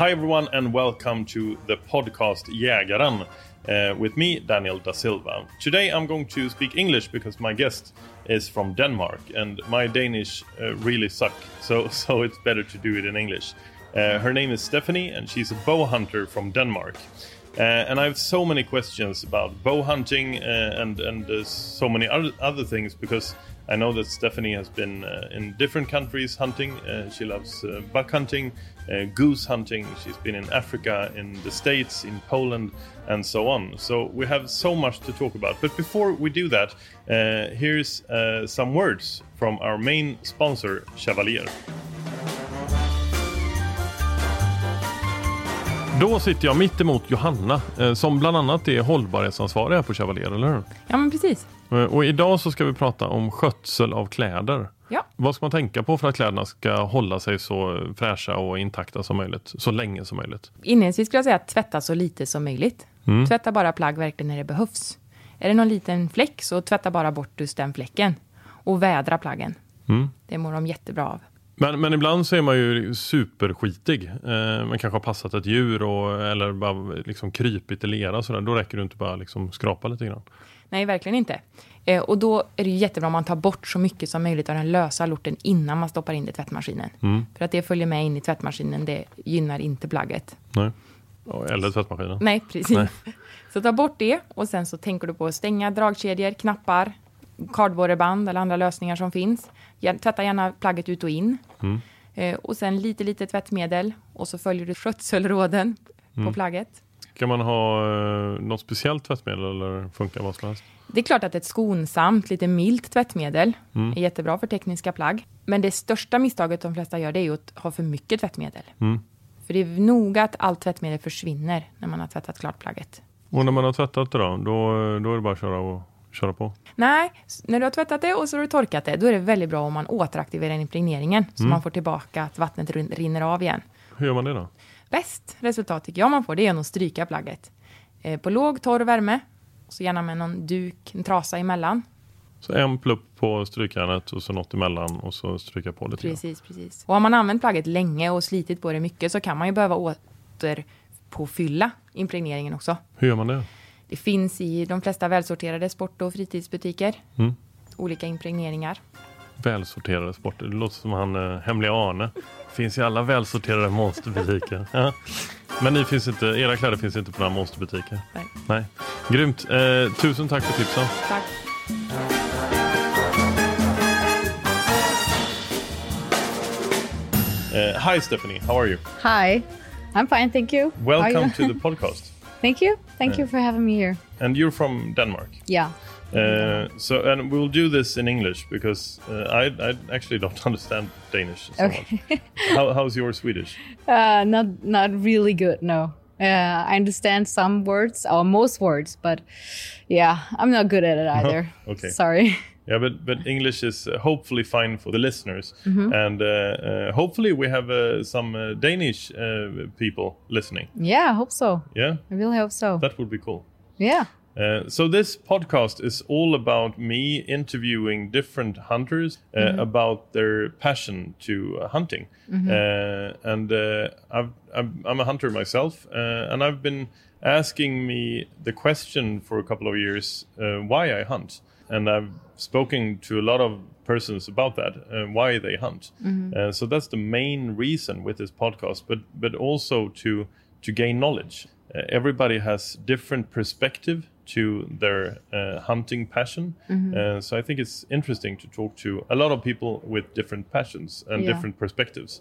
Hi, everyone, and welcome to the podcast Jägaren uh, with me, Daniel da Silva. Today I'm going to speak English because my guest is from Denmark and my Danish uh, really suck, so, so it's better to do it in English. Uh, her name is Stefanie, and she's a bow hunter from Denmark. Uh, and I have so many questions about bow hunting uh, and and uh, so many other, other things because I know that Stefanie has been uh, in different countries hunting. Uh, she loves uh, buck hunting, uh, goose hunting. She's been in Africa, in the States, in Poland, and so on. So we have so much to talk about. But before we do that, uh, here's uh, some words from our main sponsor, Chevalier. Då sitter jag mitt emot Johanna eh, som bland annat är hållbarhetsansvarig här på Chevalier, eller hur? Ja, men precis. Eh, Och idag så ska vi prata om skötsel av kläder. Vad ska man tänka på för att kläderna ska hålla sig så fräscha och intakta som möjligt, så länge som möjligt? Inledningsvis skulle jag säga att tvätta så lite som möjligt. Tvätta bara plagg verkligen när det behövs. Är det någon liten fläck så tvätta bara bort just den fläcken. Och vädra plaggen. Det mår de jättebra av. Men, men ibland så är man ju superskitig. Eh, man kanske har passat ett djur och, eller bara liksom krypit i lera sådär. Då räcker det inte bara liksom skrapa lite grann. Nej, verkligen inte. Eh, och då är det jättebra om man tar bort så mycket som möjligt av den lösa lorten innan man stoppar in det i tvättmaskinen. För att det följer med in i tvättmaskinen, det gynnar inte plagget. Nej. Eller tvättmaskinen. Nej, precis. Nej. Så ta bort det och sen så tänker du på att stänga dragkedjor, knappar, kardborreband eller andra lösningar som finns. Tvätta gärna plagget ut och in. Eh, och sen lite, lite tvättmedel och så följer du skötselråden på plagget. Kan man ha eh, något speciellt tvättmedel eller funkar vad som helst? Det är klart att ett skonsamt, lite milt tvättmedel är jättebra för tekniska plagg. Men det största misstaget de flesta gör det är ju att ha för mycket tvättmedel. För det är noga att allt tvättmedel försvinner när man har tvättat klart plagget. Och när man har tvättat det då, då, då är det bara att köra, och, köra på? Nej, när du har tvättat det och så har du torkat det, då är det väldigt bra om man återaktiverar impregneringen. Så man får tillbaka att vattnet rin- rinner av igen. Hur gör man det då? Bäst resultat tycker jag man får, det är genom att stryka plagget. Eh, på låg, torr värme, så gärna med någon duk, en trasa emellan. Så en plupp på strykjärnet och så något emellan och så stryka på lite grann. Precis, precis. Och har man använt plagget länge och slitit på det mycket så kan man ju behöva återpåfylla impregneringen också. Hur gör man det? Det finns i de flesta välsorterade sport och fritidsbutiker. Olika impregneringar. Välsorterade sporter. Det låter som han eh, hemliga Arne. Finns i alla välsorterade monsterbutiker. Ja. Men ni finns inte, era kläder finns inte på några monsterbutiker? Nej. Nej. Grymt. Eh, tusen tack för tipsen. Tack. Uh, hi, Stephanie. How are you? Hi, I'm fine, thank you. Welcome you? to the podcast. thank you, thank you for having me here. And you're from Denmark. Yeah, Uh, so, and we'll do this in English because uh, I, I actually don't understand Danish so Okay. much. How, how's your Swedish? uh, not not really good. No, uh, I understand some words or most words, but yeah, I'm not good at it either. Okay. sorry. Yeah, but but English is uh, hopefully fine for the listeners, and uh, uh, hopefully we have uh, some uh, Danish uh, people listening. Yeah, I hope so. Yeah, I really hope so. that would be cool. yeah. Uh, so this podcast is all about me interviewing different hunters uh, about their passion to uh, hunting, uh, and uh, I've, I'm, I'm a hunter myself, uh, and I've been asking me the question for a couple of years uh, why I hunt, and I've spoken to a lot of persons about that, uh, why they hunt. Uh, so that's the main reason with this podcast, but but also to to gain knowledge. Uh, everybody has different perspective to their uh, hunting passion, uh, so I think it's interesting to talk to a lot of people with different passions and Yeah. different perspectives.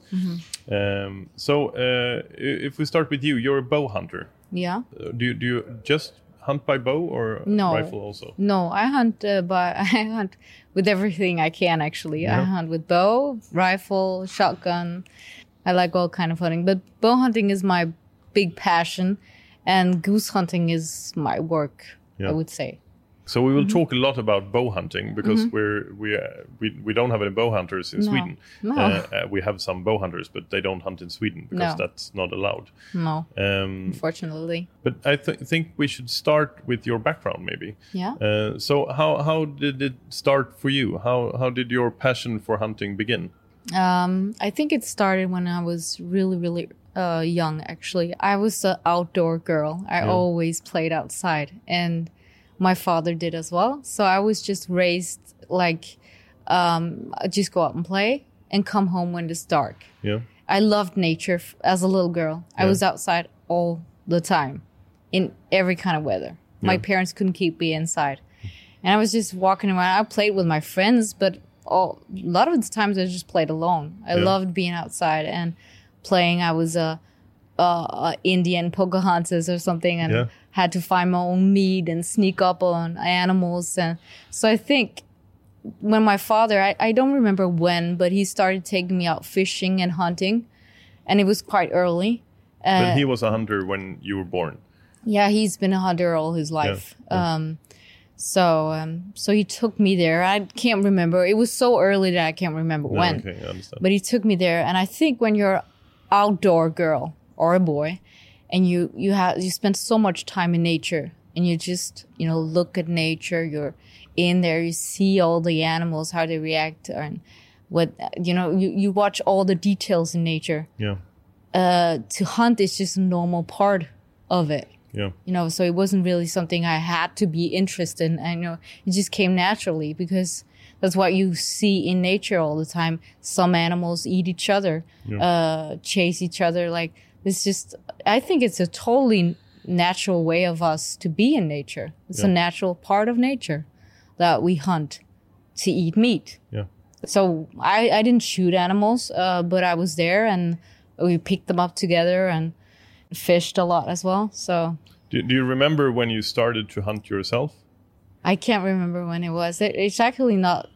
Um, so uh, if we start with you, you're a bow hunter. Yeah. Uh, do you, do you just hunt by bow or No. rifle also? No, I hunt, uh, but I hunt with everything I can. Actually, I hunt with bow, rifle, shotgun. I like all kind of hunting, but bow hunting is my big passion, and goose hunting is my work. Yeah. I would say. So we will talk a lot about bow hunting because we're we, uh, we we don't have any bow hunters in No. Sweden. No. Uh, uh, we have some bow hunters, but they don't hunt in Sweden because No. that's not allowed. No, Um, unfortunately. but I th- think we should start with your background, maybe. Yeah. Uh, so how how did it start for you? How how did your passion for hunting begin? Um, I think it started when I was really, really uh, young. Actually, I was an outdoor girl. I always played outside, and my father did as well. So I was just raised like um, just go out and play and come home when it's dark. Yeah. I loved nature f- as a little girl. I was outside all the time in every kind of weather. My parents couldn't keep me inside. And I was just walking around. I played with my friends, but all, a lot of the times I just played alone. I Yeah. loved being outside and playing. I was a, a, a Indian Pocahontas or something and Yeah. had to find my own meat and sneak up on animals. And so I think when my father, I, I don't remember when, but he started taking me out fishing and hunting, and it was quite early. Uh, but he was a hunter when you were born. Yeah, he's been a hunter all his life. Um, so um, so he took me there. I can't remember. It was so early that I can't remember Yeah, when. Okay, I understand. But he took me there, and I think when you're outdoor girl or a boy, and you you have you spend so much time in nature, and you just you know look at nature. You're in there, you see all the animals how they react, and what you know you you watch all the details in nature. yeah. Uh, to hunt is just a normal part of it Yeah. you know so it wasn't really something i had to be interested in i know it just came naturally because that's what you see in nature all the time some animals eat each other uh chase each other like it's just i think it's a totally natural way of us to be in nature it's a natural part of nature that we hunt to eat meat Yeah. so I, I didn't shoot animals, uh, but I was there and we picked them up together and fished a lot as well. So Do, do you remember when you started to hunt yourself? I can't remember when it was. It, it's actually not.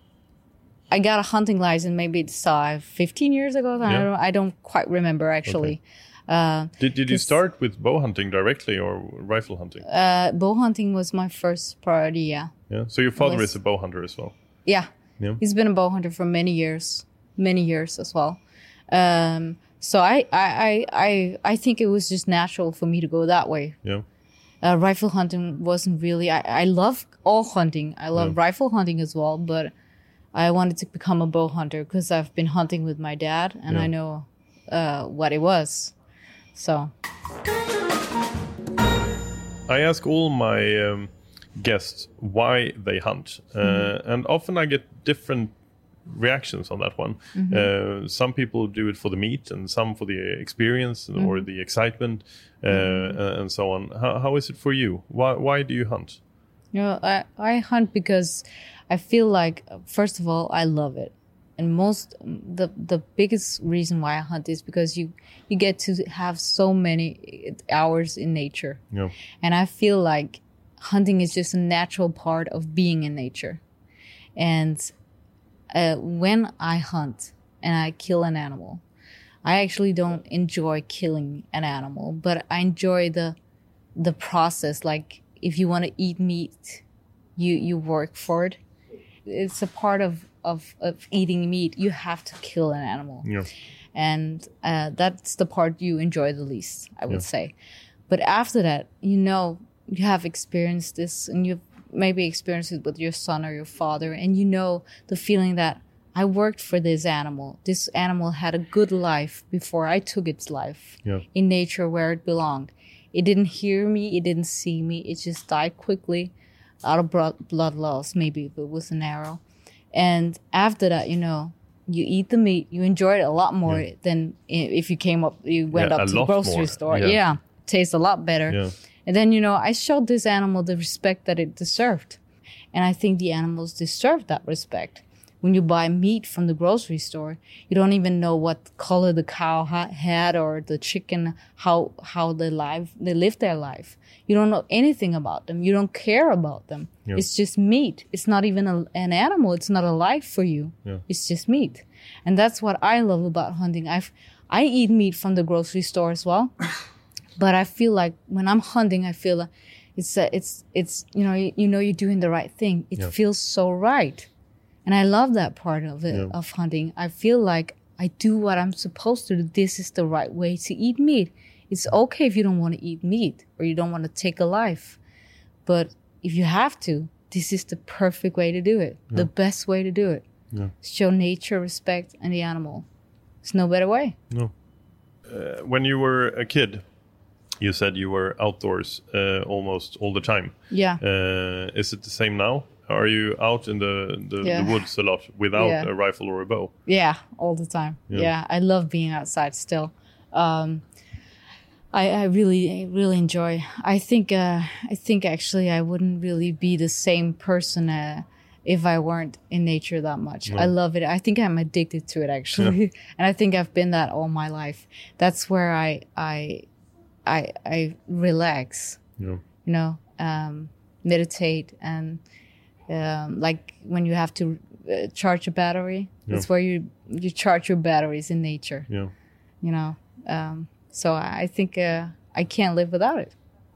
I got a hunting license maybe it's uh, 15 years ago. I, don't, I don't quite remember actually. Uh, Did, did you start with bow hunting directly or rifle hunting? uh, bow hunting was my first priority. Yeah, yeah. So your father was- is a bow hunter as well. yeah. Yeah. He's been a bow hunter for many years, many years as well. Um, so I, I, I, I, I think it was just natural for me to go that way. Yeah. Uh, rifle hunting wasn't really I, I love all hunting i love rifle hunting as well but i wanted to become a bow hunter because i've been hunting with my dad and Yeah. i know uh, what it was so I ask all my um, guests why they hunt, uh, Mm-hmm. and often I get different reactions on that one. Mm-hmm. Uh, some people do it for the meat, and some for the experience or Mm-hmm. the excitement, uh, uh, and so on. How, how is it for you? Why why do you hunt? you know I, I hunt because i feel like first of all i love it and most the the biggest reason why i hunt is because you you get to have so many hours in nature And I feel like hunting is just a natural part of being in nature. And uh, when I hunt and I kill an animal, I actually don't enjoy killing an animal, but I enjoy the the process. Like if you want to eat meat, you you work for it, it's a part of of of eating meat. You have to kill an animal Yeah. and uh, that's the part you enjoy the least i would say but after that you know you have experienced this and you've maybe experienced it with your son or your father and you know the feeling that i worked for this animal this animal had a good life before i took its life Yeah. in nature where it belonged it didn't hear me it didn't see me it just died quickly out of blood, blood loss maybe if it was an arrow and after that you know you eat the meat you enjoy it a lot more than if you came up you went Yeah, up to the grocery more. store Yeah. yeah. tastes a lot better Yeah. And then you know i showed this animal the respect that it deserved. And i think the animals deserve that respect. When you buy meat from the grocery store you don't even know what color the cow ha- had or the chicken how how they live they live their life. You don't know anything about them. You don't care about them. Yeah. it's just meat. It's not even a, an animal. It's not a life for you. Yeah. it's just meat. And that's what i love about hunting. I've i eat meat from the grocery store as well but I feel like when I'm hunting, I feel like it's uh, it's it's you know you, you know you're doing the right thing. It feels so right, and I love that part of it of hunting. I feel like I do what I'm supposed to do. This is the right way to eat meat. It's okay if you don't want to eat meat or you don't want to take a life, but if you have to, this is the perfect way to do it. The best way to do it. Show nature respect and the animal. There's no better way. No. Uh, when you were a kid, you said you were outdoors uh, almost all the time. Yeah. Uh, is it the same now? Are you out in the, the, Yeah. the woods a lot without Yeah. a rifle or a bow? Yeah, all the time. Yeah, I love being outside still. Um, I, I really, really enjoy. I think, uh, I think actually, I wouldn't really be the same person uh, if I weren't in nature that much. I love it. I think I'm addicted to it actually, and I think I've been that all my life. That's where I, I, I, I relax Yeah. you know, um, meditate and um, like when you have to uh, charge a battery, that's where you you charge your batteries in nature. Yeah. You know, um, so I think uh, I can't live without it.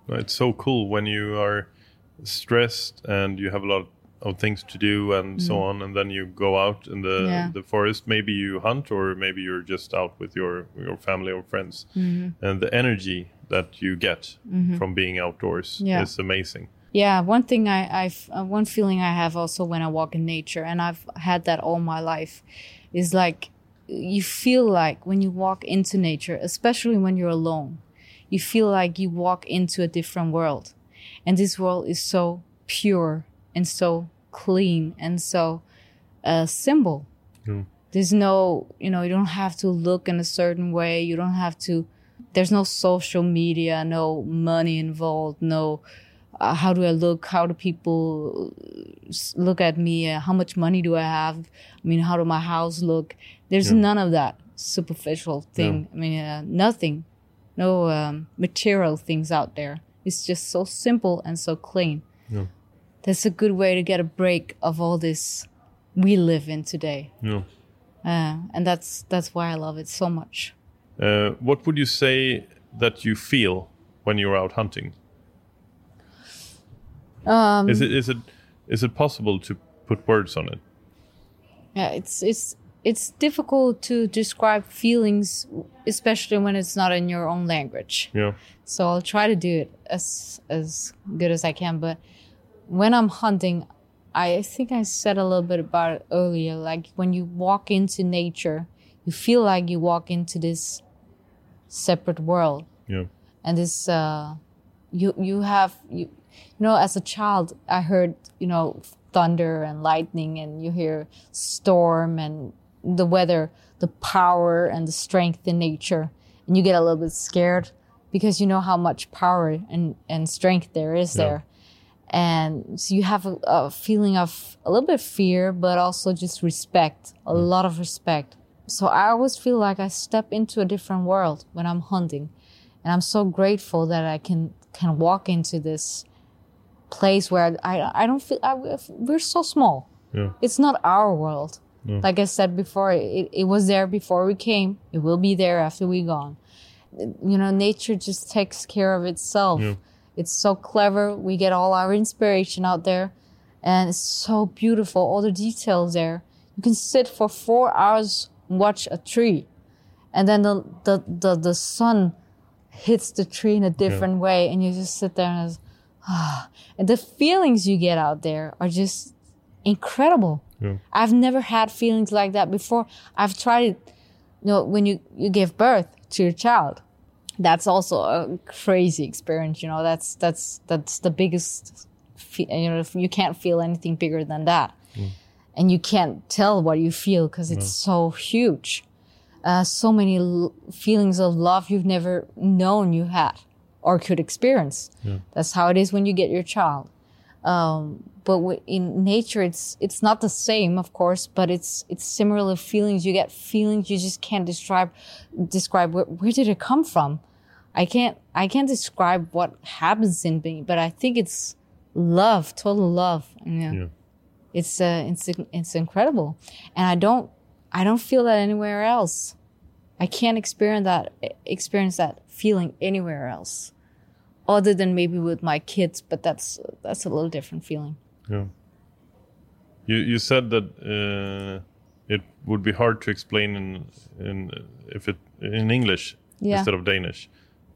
It's so cool when you are stressed and you have a lot of things to do and so on, and then you go out in the. Yeah. the forest. Maybe you hunt, or maybe you're just out with your your family or friends, and the energy that you get from being outdoors Mm-hmm. Yeah. is amazing. Yeah, one thing I, I've uh, one feeling I have also when I walk in nature, and I've had that all my life, is like you feel like when you walk into nature, especially when you're alone, you feel like you walk into a different world, and this world is so pure and so clean and so uh, simple. There's no, you know, you don't have to look in a certain way. You don't have to. There's no social media, no money involved, no uh, how do I look? How do people look at me? Uh, how much money do I have? I mean, how do my house look? There's none of that superficial thing. I mean, uh, nothing, no um, material things out there. It's just so simple and so clean. That's a good way to get a break of all this we live in today, Yeah. uh, and that's that's why I love it so much. Uh, what would you say that you feel when you're out hunting? Um, is it is it is it possible to put words on it? Yeah, it's it's it's difficult to describe feelings, especially when it's not in your own language. Yeah. So I'll try to do it as as good as I can. But when I'm hunting, I think I said a little bit about it earlier. Like when you walk into nature, you feel like you walk into this separate world. Yeah. and this uh you you have you you know as a child i heard you know thunder and lightning and you hear storm and the weather the power and the strength in nature. And you get a little bit scared because you know how much power and and strength there is there. And so you have a, a feeling of a little bit of fear but also just respect a lot of respect so i always feel like i step into a different world when i'm hunting and i'm so grateful that i can can walk into this place where i i don't feel I, we're so small Yeah. it's not our world like i said before it, it was there before we came it will be there after we gone you know nature just takes care of itself Yeah. it's so clever we get all our inspiration out there and it's so beautiful. All the details there. You can sit for four hours watch a tree, and then the the the, the sun hits the tree in a different way, and you just sit there and it's, ah, and the feelings you get out there are just incredible. I've never had feelings like that before. I've tried it, you know, when you, you give birth to your child. That's also a crazy experience, you know. That's that's that's the biggest, you know. You can't feel anything bigger than that, and you can't tell what you feel because it's so huge. Uh, so many l- feelings of love you've never known you had or could experience. That's how it is when you get your child um, but w- in nature it's it's not the same of course but it's it's similar feelings you get feelings you just can't describe describe where, where did it come from i can't i can't describe what happens in me but i think it's love total love yeah. Yeah. It's uh it's it's incredible and i don't i don't feel that anywhere else i can't experience that experience that feeling anywhere else other than maybe with my kids but that's that's a little different feeling Yeah. You you said that uh, it would be hard to explain in in if it in English Yeah. instead of Danish.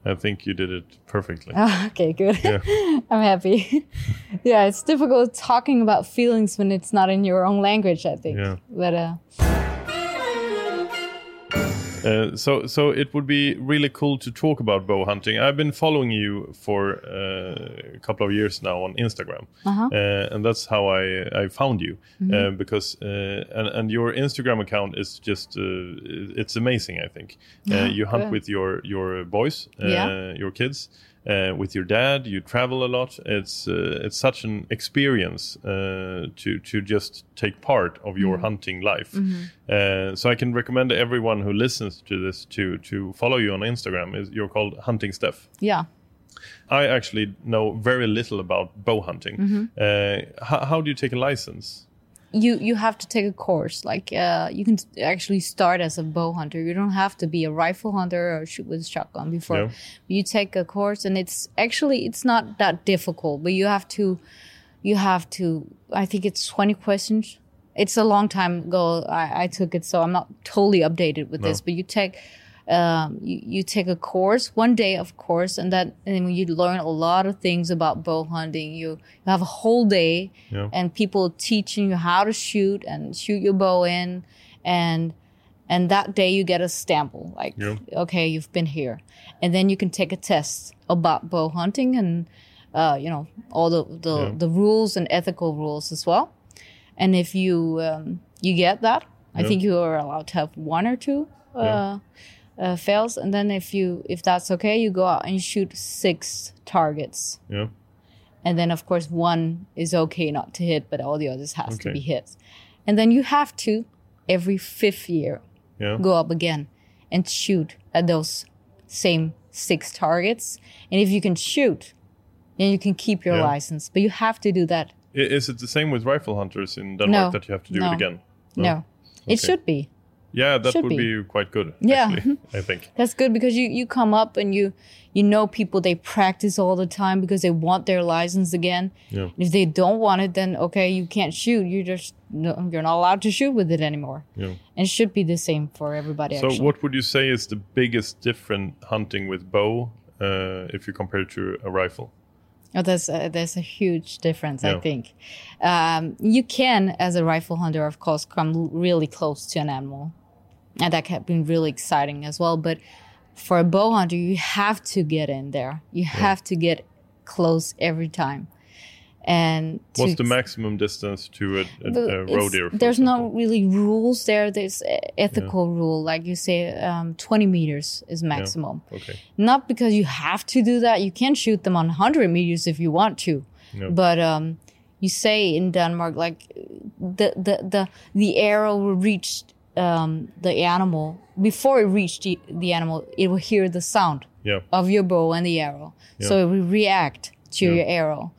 I think you did it perfectly. Ah, okay, good. I'm happy. yeah, it's difficult talking about feelings when it's not in your own language, I think. Yeah. But uh, Uh, so so it would be really cool to talk about bow hunting. I've been following you for uh, a couple of years now on Instagram, uh, and that's how I I found you uh, because uh, and and your Instagram account is just uh, it's amazing. I think uh, you hunt good. with your your boys, uh, Yeah. your kids. Uh, with your dad, you travel a lot. It's uh, it's such an experience uh, to to just take part of your hunting life. Uh, so I can recommend everyone who listens to this to to follow you on Instagram. Is you're called Hunting Steph. yeah. I actually know very little about bow hunting. Uh, how, how do you take a license? You you have to take a course. Like uh, you can actually start as a bow hunter. You don't have to be a rifle hunter or shoot with a shotgun before. Yeah. You take a course, and it's actually it's not that difficult. But you have to you have to. I think it's twenty questions. It's a long time ago I, I took it, so I'm not totally updated with this. But you take um, you, you take a course one day of course and that and you learn a lot of things about bow hunting you, you have a whole day Yeah. and people teaching you how to shoot and shoot your bow in and and that day you get a stample like Yeah. okay you've been here and then you can take a test about bow hunting and uh, you know all the the, Yeah. the rules and ethical rules as well and if you um, you get that i think you are allowed to have one or two uh, uh, fails and then if you if that's okay you go out and shoot six targets. Yeah, and then of course one is okay not to hit but all the others has to be hit. And then you have to every fifth year yeah, go up again and shoot at those same six targets. And if you can shoot then you can keep your Yeah. license. But you have to do that. Is it the same with rifle hunters in Denmark No. that you have to do No. it again? no, it should be Yeah, that Should would be. be. quite good. Yeah. actually, I think. That's good because you you come up and you you know people they practice all the time because they want their license again. Yeah. And if they don't want it, then okay, you can't shoot. You just no, you're not allowed to shoot with it anymore. Yeah. And it should be the same for everybody. So, actually. what would you say is the biggest difference hunting with bow uh, if you compare it to a rifle? Oh, there's a, there's a huge difference, Yeah. I think. Um, you can, as a rifle hunter, of course, come really close to an animal, and that can be really exciting as well. But for a bow hunter, you have to get in there. You have to get close every time. And What's the maximum distance to a, a, the- a roe deer? There's no example? really rules there. There's ethical rule, like you say, um, 20 meters is maximum. Okay. Not because you have to do that. You can shoot them on 100 meters if you want to. Yeah. But um, you say in Denmark, like the the the the arrow will reach um, the animal before it reached the, the animal. It will hear the sound of your bow and the arrow, so it will react to your arrow,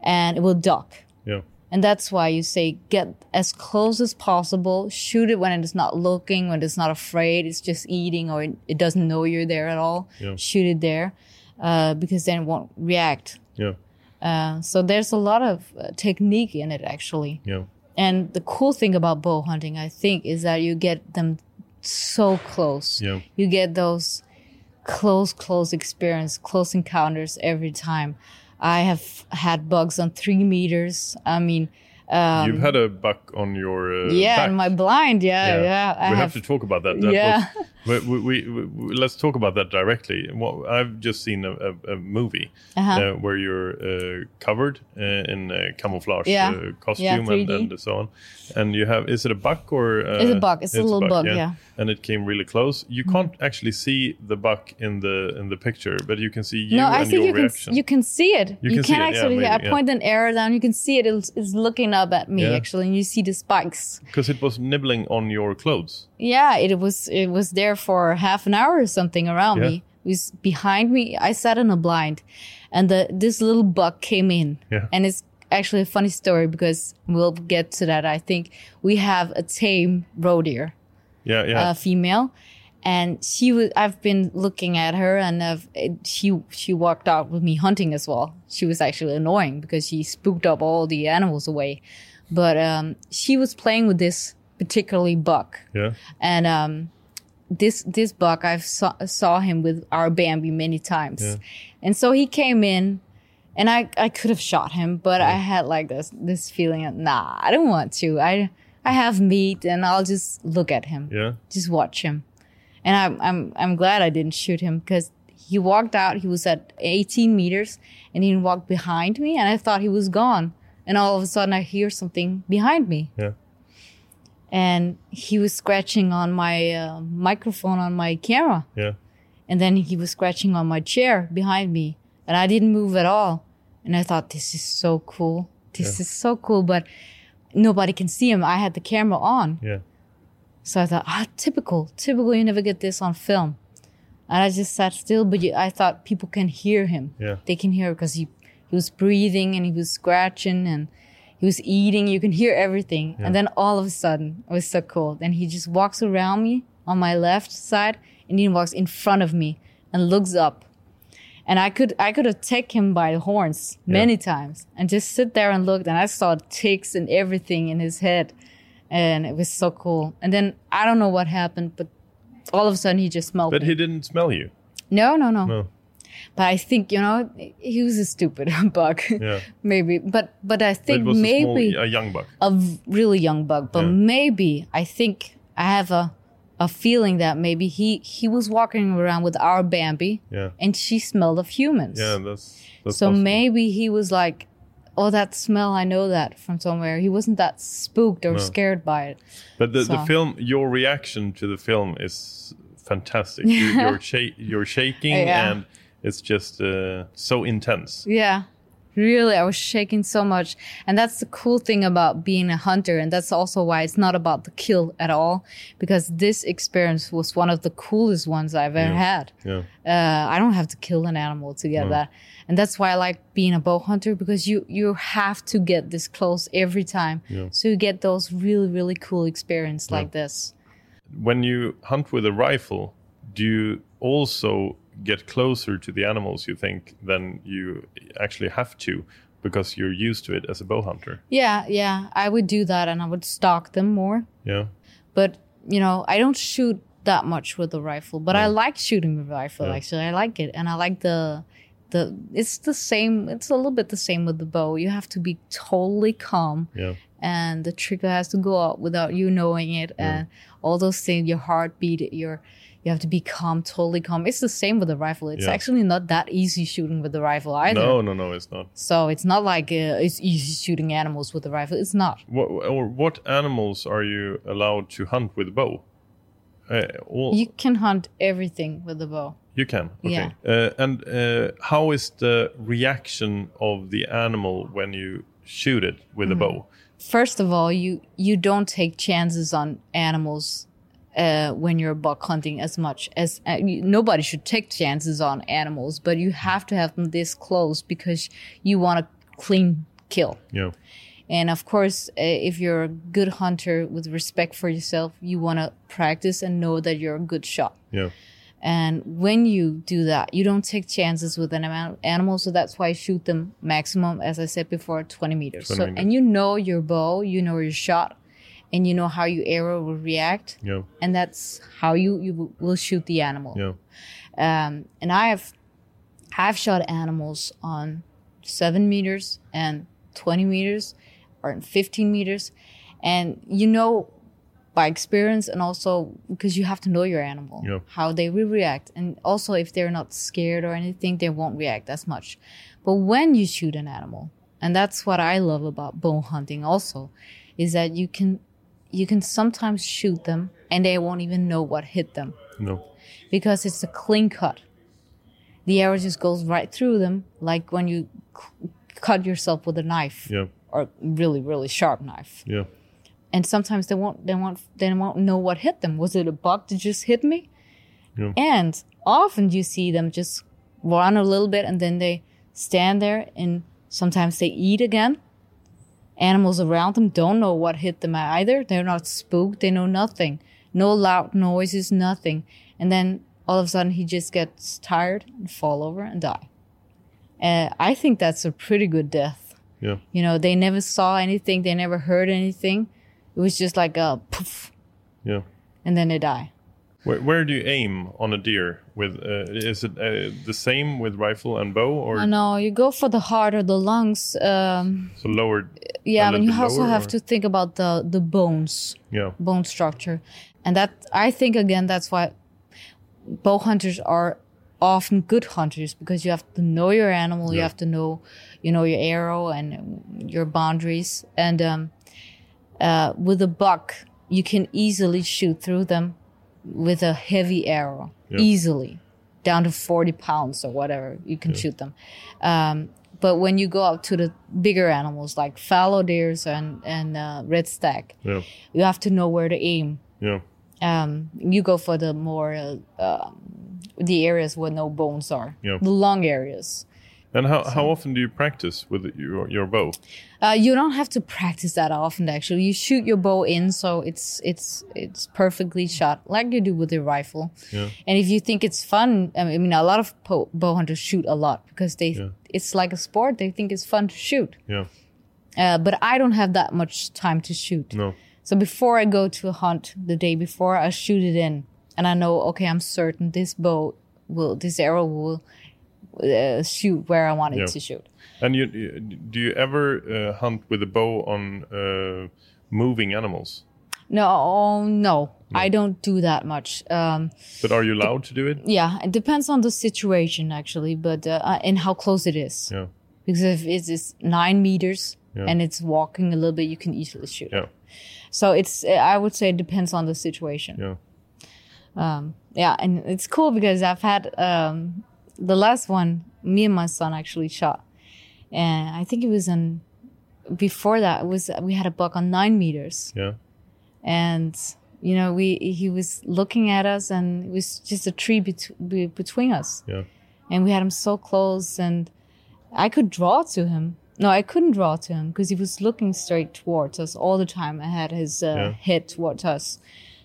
and it will duck. Yeah. And that's why you say get as close as possible. Shoot it when it is not looking, when it's not afraid, it's just eating, or it, it doesn't know you're there at all. Shoot it there, uh, because then it won't react. Yeah. Uh, so there's a lot of uh, technique in it actually. Yeah. And the cool thing about bow hunting, I think, is that you get them so close. Yeah. You get those close, close experience, close encounters every time. I have had bugs on three meters. I mean, um, You've had a buck on your uh, yeah, back. in my blind. Yeah, yeah. I we have, to talk about that. that Yeah. Was, we, we, we, we- let's talk about that directly. Well, I've just seen a, a, a movie Uh-huh. uh, where you're uh, covered uh, in a camouflage Yeah. uh, Yeah, costume and, and so on, and you have is it a buck or uh, It's a buck. It's a little bug, yeah. And it came really close. You Mhm. can't actually see the buck in the in the picture, but you can see you no, I think your you can reaction. you can see it. You can see can it, yeah, actually. maybe, I point an arrow down. You can see it. It's, it's looking up at me Yeah. actually, and you see the spikes. because it was nibbling on your clothes. Yeah, it was it was there for half an hour or something around Yeah. me. It was behind me. I sat in a blind, and the this little buck came in. Yeah. And it's actually a funny story because we'll get to that. I think we have a tame roe deer, Yeah, yeah. a female, and she was. I've been looking at her, and I've, it- she she walked out with me hunting as well. She was actually annoying because she spooked up all the animals away, but um, she was playing with this particularly buck yeah. and um, this this buck I saw, saw him with our Bambi many times, Yeah. and so he came in, and I I could have shot him, but I had like this this feeling of nah, I don't want to. I I have meat, and I'll just look at him, Yeah. just watch him, and I'm I'm I'm glad I didn't shoot him because he walked out. He was at 18 meters, and he walked behind me, and I thought he was gone, and all of a sudden I hear something behind me Yeah. And he was scratching on my uh, microphone on my camera. Yeah. and then he was scratching on my chair behind me and i didn't move at all. And i thought this is so cool. This is so cool but nobody can see him. I had the camera on. Yeah. so i thought ah typical typical you never get this on film. And i just sat still but i thought people can hear him. Yeah. they can hear because he, he was breathing and he was scratching and he was eating you can hear everything. And then all of a sudden it was so cool and he just walks around me on my left side and he walks in front of me and looks up. And i could i could have taken him by the horns many times and just sit there and looked and i saw ticks and everything in his head. And it was so cool. And then i don't know what happened but all of a sudden he just smelled But me. he didn't smell you. no no no. No. But i think you know he was a stupid bug Yeah. maybe but but i think was maybe a, small, a young buck. a really young bug but Yeah. maybe i think i have a a feeling that maybe he he was walking around with our bambi Yeah. and she smelled of humans Yeah, that's, that's so possible. maybe he was like oh that smell i know that from somewhere he wasn't that spooked or No. scared by it But the, the film, your reaction to the film is fantastic. You, you're sha- you're shaking, Yeah. and it's just uh, so intense. Yeah. Really, I was shaking so much. And that's the cool thing about being a hunter. And that's also why it's not about the kill at all, because this experience was one of the coolest ones I've ever had. Yeah, Uh, I don't have to kill an animal to get that. And that's why I like being a bow hunter because you, you have to get this close every time. So you get those really, really cool experience like this. when you hunt with a rifle, do you also get closer to the animals? You think than you actually have to because you're used to it as a bow hunter. Yeah, yeah, I would do that and I would stalk them more. Yeah, but you know i don't shoot that much with the rifle but i like shooting with rifle actually. I like it. And i like the the it's the same it's a little bit the same with the bow. You have to be totally calm. Yeah, and the trigger has to go out without you knowing it. And all those things your heartbeat your you have to be calm totally calm it's the same with the rifle it's Yeah. actually not that easy shooting with the rifle either no, no, no, it's not. so it's not like uh, it's easy shooting animals with the rifle it's not What or what animals are you allowed to hunt with a bow? Uh, all, you can hunt everything with the bow You can. Okay. Yeah. Uh, and uh, how is the reaction of the animal when you shoot it with Mm-hmm. a bow? first of all, you you don't take chances on animals uh, when you're buck hunting as much as uh, you, nobody should take chances on animals, but you have to have them this close because you want a clean kill. Yeah. And of course, uh, if you're a good hunter with respect for yourself, you want to practice and know that you're a good shot. Yeah. And when you do that, you don't take chances with an amount animal. So that's why I shoot them maximum, as I said before, 20 meters. 20 so, meters. and you know your bow, you know your shot, and you know how your arrow will react. Yeah. And that's how you, you will- shoot the animal. Yeah. Um, and I have, I've shot animals on seven meters and 20 meters or 15 meters. And you know by experience and also because you have to know your animal, Yeah. how they will react. And also if they're not scared or anything, they won't react as much. But when you shoot an animal, and that's what I love about bow hunting also, is that you can you can sometimes shoot them and they won't even know what hit them No. because it's a clean cut. The arrow just goes right through them, like when you c- cut yourself with a knife Yeah. or really, really sharp knife. Yeah. And sometimes they won't, they won't, they won't know what hit them. Was it a buck that just hit me? Yeah. And often you see them just run a little bit and then they stand there and sometimes they eat again. Animals around them don't know what hit them either. They're not spooked. They know nothing. No loud noises, nothing. And then all of a sudden he just gets tired and fall over and die. Uh, I think that's a pretty good death. Yeah. You know, they never saw anything. They never heard anything. It was just like a poof, Yeah. and then they die. Where, where do you aim on a deer? With uh, is it uh, the same with rifle and bow, or Oh, no, you go for the heart or the lungs. Um, so lower? yeah, a but you also lower, have or- to think about the the bones, Yeah. bone structure, and that I think again that's why bow hunters are often good hunters because you have to know your animal, you have to know, you know, your arrow and your boundaries, and um, uh, with a buck you can easily shoot through them with a heavy arrow, Yeah. easily down to forty pounds or whatever you can shoot them. Um, but when you go up to the bigger animals like fallow deers and and uh, red stag, Yeah. you have to know where to aim. Yeah. Um, you go for the more uh, um, the areas where no bones are, the long areas. And how, how often do you practice with your your bow? Uh, you don't have to practice that often. Actually, you shoot your bow in, so it's it's it's perfectly shot, like you do with your rifle. Yeah. And if you think it's fun, I mean, a lot of po- bow hunters shoot a lot because they Yeah. it's like a sport. They think it's fun to shoot. Yeah. Uh, but I don't have that much time to shoot. No. So before I go to a hunt the day before, I shoot it in, and I know okay, I'm certain this bow will, this arrow will uh, shoot where I wanted Yeah. to shoot. And you, do you ever uh, hunt with a bow on uh, moving animals? No, no, I don't do that much. Um, But are you allowed to do it? yeah, it depends on the situation actually, but uh, and how close it is. Yeah. Because if it's, it's nine meters Yeah. and it's walking a little bit, you can easily shoot. Yeah. So it's I would say it depends on the situation. Yeah. yeah and it's cool because i've had um the last one me and my son actually shot and i think it was in before that it was we had a buck on nine meters Yeah. and you know we he was looking at us and it was just a tree bet- be- between us Yeah. and we had him so close and i could draw to him no i couldn't draw to him because he was looking straight towards us all the time i had his uh, Yeah. head towards us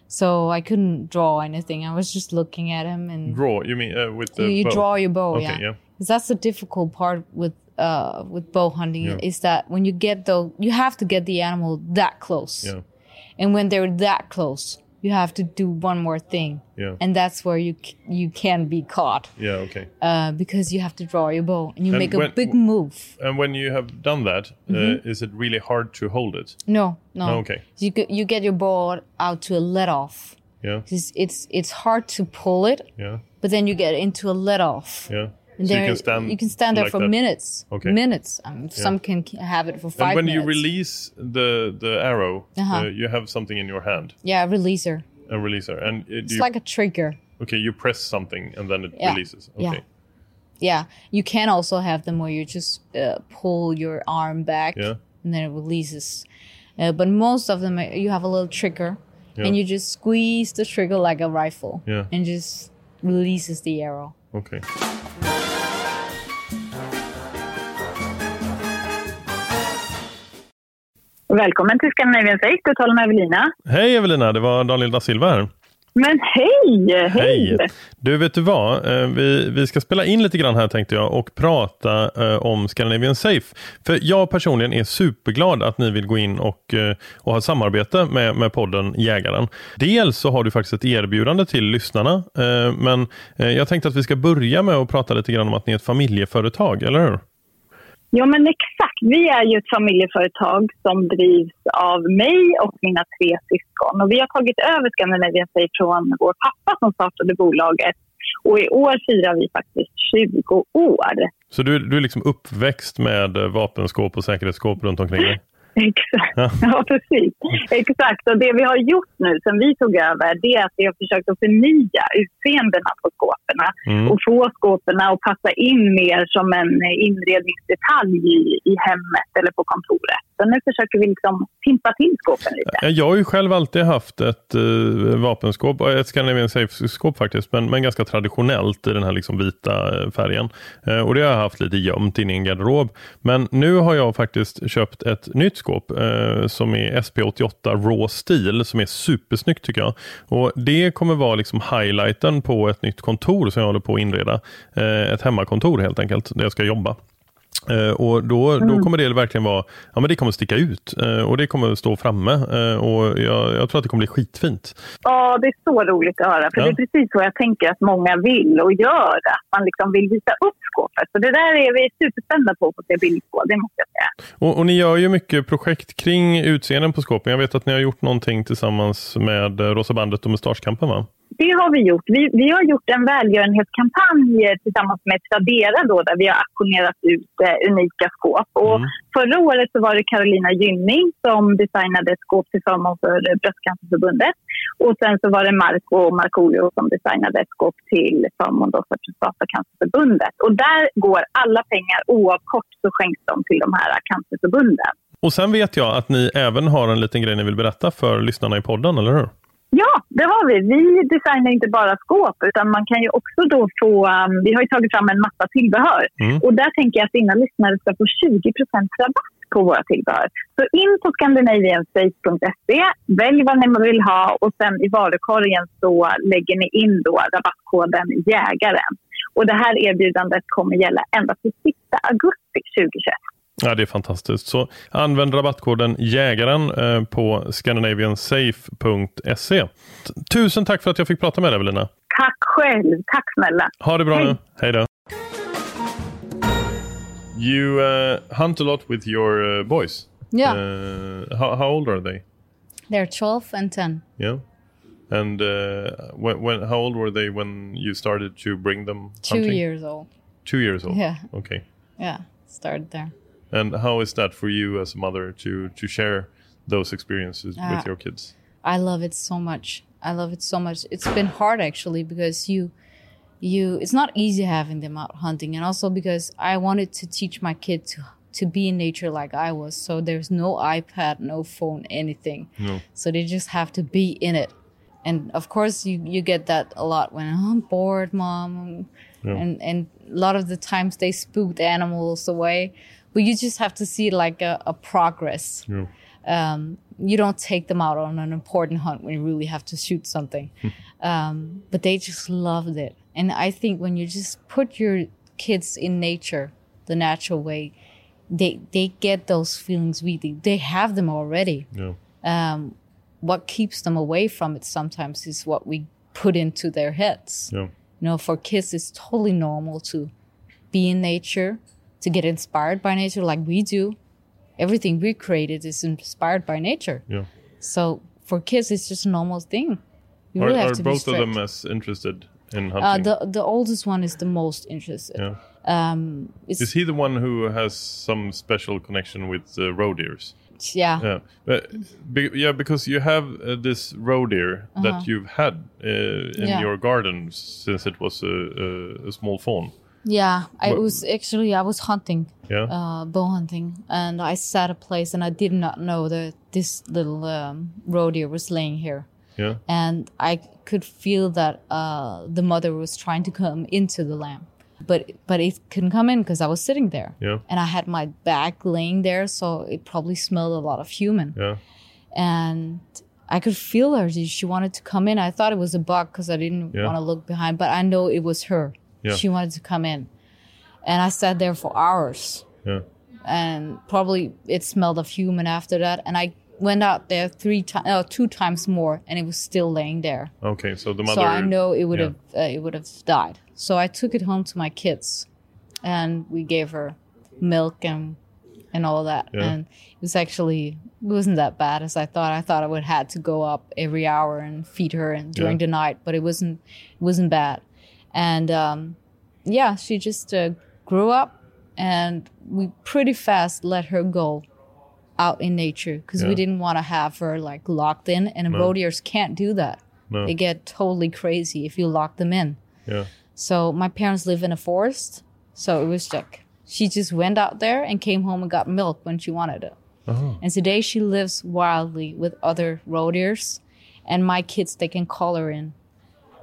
so i couldn't draw anything i was just looking at him and Draw. You mean uh, with the you, you bow? draw your bow Okay, yeah yeah. that's the difficult part with uh with bow hunting Yeah. is that when you get though you have to get the animal that close Yeah. and when they're that close you have to do one more thing Yeah. and that's where you you can be caught Yeah. Okay. uh, because you have to draw your bow and you And make a big move. And when you have done that, Mm-hmm. uh, is it really hard to hold it? No, no. No, okay. You get, you get your bow out to a let off. Yeah. It's, it's it's hard to pull it, Yeah. but then you get into a let off. Yeah. And so you can stand. you can stand there like for that. minutes. Okay. Minutes. I mean, Some can have it for five And when minutes. you release the the arrow, Uh-huh. uh, you have something in your hand, yeah, releaser. a releaser, and it, It's you, like a trigger. okay, you press something and then it Yeah. releases. Okay. Yeah. Yeah, you can also have them where you just uh, pull your arm back Yeah. and then it releases. Uh, but most of them, uh, you have a little trigger Yeah. and you just squeeze the trigger like a rifle Yeah. and just releases the arrow. Okay. Välkommen till Scandinavian Safe. Du talar med Evelina. Hej Evelina, det var Daniel da Silva här. Men hej! Hej! Du, vet du vad? Eh, vi, vi ska spela in lite grann här tänkte jag och prata eh, om Scandinavian Safe. För jag personligen är superglad att ni vill gå in och, eh, och ha samarbete med, med podden Jägaren. Dels så har du faktiskt ett erbjudande till lyssnarna, men jag tänkte att vi ska börja med att prata lite grann om att ni är ett familjeföretag, eller hur? Ja, men exakt. Vi är ju ett familjeföretag som drivs av mig och mina tre syskon. Och vi har tagit över Scandinavian Safe från vår pappa som startade bolaget. Och i år firar vi faktiskt 20 år. Så du, du är liksom uppväxt med vapenskåp och säkerhetsskåp runt omkring dig? Exakt. Ja. Ja. precis. Exakt. Och det vi har gjort nu sen vi tog över det är att vi har försökt att förnya utseendena på skåpen Mm. och få skåpen att passa in mer som en inredningsdetalj i, i hemmet eller på kontoret. Utan nu försöker vi liksom pimpa till skåpen lite. Jag har ju själv alltid haft ett eh, vapenskåp, ett Scandinavian Safe-skåp faktiskt, men, men ganska traditionellt i den här liksom vita eh, färgen. Eh, och det har jag haft lite gömt in i en garderob. Men nu har jag faktiskt köpt ett nytt skåp eh, som är SP88 Raw Steel som är supersnyggt tycker jag. Och Det kommer vara liksom highlighten på ett nytt kontor som jag håller på att inreda. Eh, ett hemmakontor helt enkelt, där jag ska jobba. Eh, och då, då kommer det verkligen vara, ja men det kommer sticka ut eh, och det kommer stå framme eh, och jag, jag tror att det kommer bli skitfint. Ja, det är så roligt att höra. För Ja. det är precis så jag tänker att många vill och gör. Att man liksom vill visa upp skåpet. Så det där är vi superspända på att få se bild på, det måste jag säga. Och, och ni gör ju mycket projekt kring utseenden på skåpen. Jag vet att ni har gjort någonting tillsammans med Rosa bandet och Mustaschkampen va? Det har vi gjort. Vi, vi har gjort en välgörenhetskampanj eh, tillsammans med Tradera då, där vi har auktionerat ut eh, unika skåp. Och Mm. Förra året så var det Carolina Gynning som designade ett skåp till förmån för eh, Bröstcancerförbundet. Och sen så var det Marco Markoolio som designade ett skåp till förmån då för Prostatacancerförbundet. Och där går alla pengar oavkort så skänks de till de här cancerförbunden. Och sen vet jag att ni även har en liten grej ni vill berätta för lyssnarna i podden, eller hur? Ja, det har vi. Vi designar inte bara skåp utan man kan ju också då få... Um, vi har ju tagit fram en massa tillbehör. Mm. Och där tänker jag att dina lyssnare ska få 20% rabatt på våra tillbehör. Så in på scandinaviansafe.se, välj vad ni vill ha och sen i varukorgen så lägger ni in då rabattkoden jägaren. Och det här erbjudandet kommer gälla ända till sista augusti 2021. Ja, det är fantastiskt. Så använd rabattkoden jägaren eh, på scandinaviansafe.se. Tusen tack för att jag fick prata med dig, Evelina. Tack själv. Tack snälla. Ha det bra Hej. nu. Hej då. You uh, hunt a lot with your uh, boys. Yeah. Uh, how, how old are they? They're 12 and 10. Yeah. And uh, when, when how old were they when you started to bring them Two hunting? years old. Two years old. Yeah. Okay. Yeah, started there. And how is that for you as a mother to to share those experiences Ah. with your kids? I love it so much. I love it so much. It's been hard actually because you you it's not easy having them out hunting and also because I wanted to teach my kid to to be in nature like I was. So there's no iPad, no phone, anything. No. So they just have to be in it. And of course you you get that a lot when "Oh, I'm bored, mom. Yeah. And and a lot of the times they spooked animals away. But you just have to see like a, a progress Yeah. um, you don't take them out on an important hunt when you really have to shoot something. um, but they just loved it. And I think when you just put your kids in nature, the natural way, they they get those feelings really. They have them already. Yeah. Um, what keeps them away from it sometimes is what we put into their heads. Yeah. You know, for kids, it's totally normal to be in nature, to get inspired by nature like we do. Everything we created is inspired by nature. Yeah. So for kids, it's just a normal thing. You Are, really have are to be both of them as interested in Uh, hunting? the the oldest one is the most interested. yeah. Um, Is he the one who has some special connection with uh, roe deers? yeah, Yeah, but, be, yeah, because you have uh, this roe deer that you've had uh, in Uh-huh. Yeah. your garden since it was a, a, a small fawn. Yeah. I What- was actually I was hunting, Yeah, uh, bow hunting, and I sat a place, and I did not know that this little um, roe deer was laying here. yeah, and I could feel that uh, the mother was trying to come into the lamb, but but it couldn't come in because I was sitting there, yeah, and I had my back laying there, so it probably smelled a lot of human. yeah, And I could feel her. She, she wanted to come in. I thought it was a bug because I didn't Yeah. want to look behind, but I know it was her. Yeah. She wanted to come in. And I sat there for hours Yeah. and probably it smelled of human after that. And I went out there three times, uh, two times more, and it was still laying there. Okay. So the mother. so I know it would yeah. have uh, it would have died. So I took it home to my kids, and we gave her milk and and all that. Yeah. And it was actually it wasn't that bad as I thought. I thought I would have had to go up every hour and feed her and during Yeah. the night, but it wasn't it wasn't bad. And um, yeah, she just uh, grew up, and we pretty fast let her go out in nature because Yeah. we didn't want to have her like locked in, and No. roe deers can't do that. No. They get totally crazy if you lock them in. Yeah. So my parents live in a forest, so it was like she just went out there and came home and got milk when she wanted it. Oh. And today she lives wildly with other roe deers, and my kids they can call her in,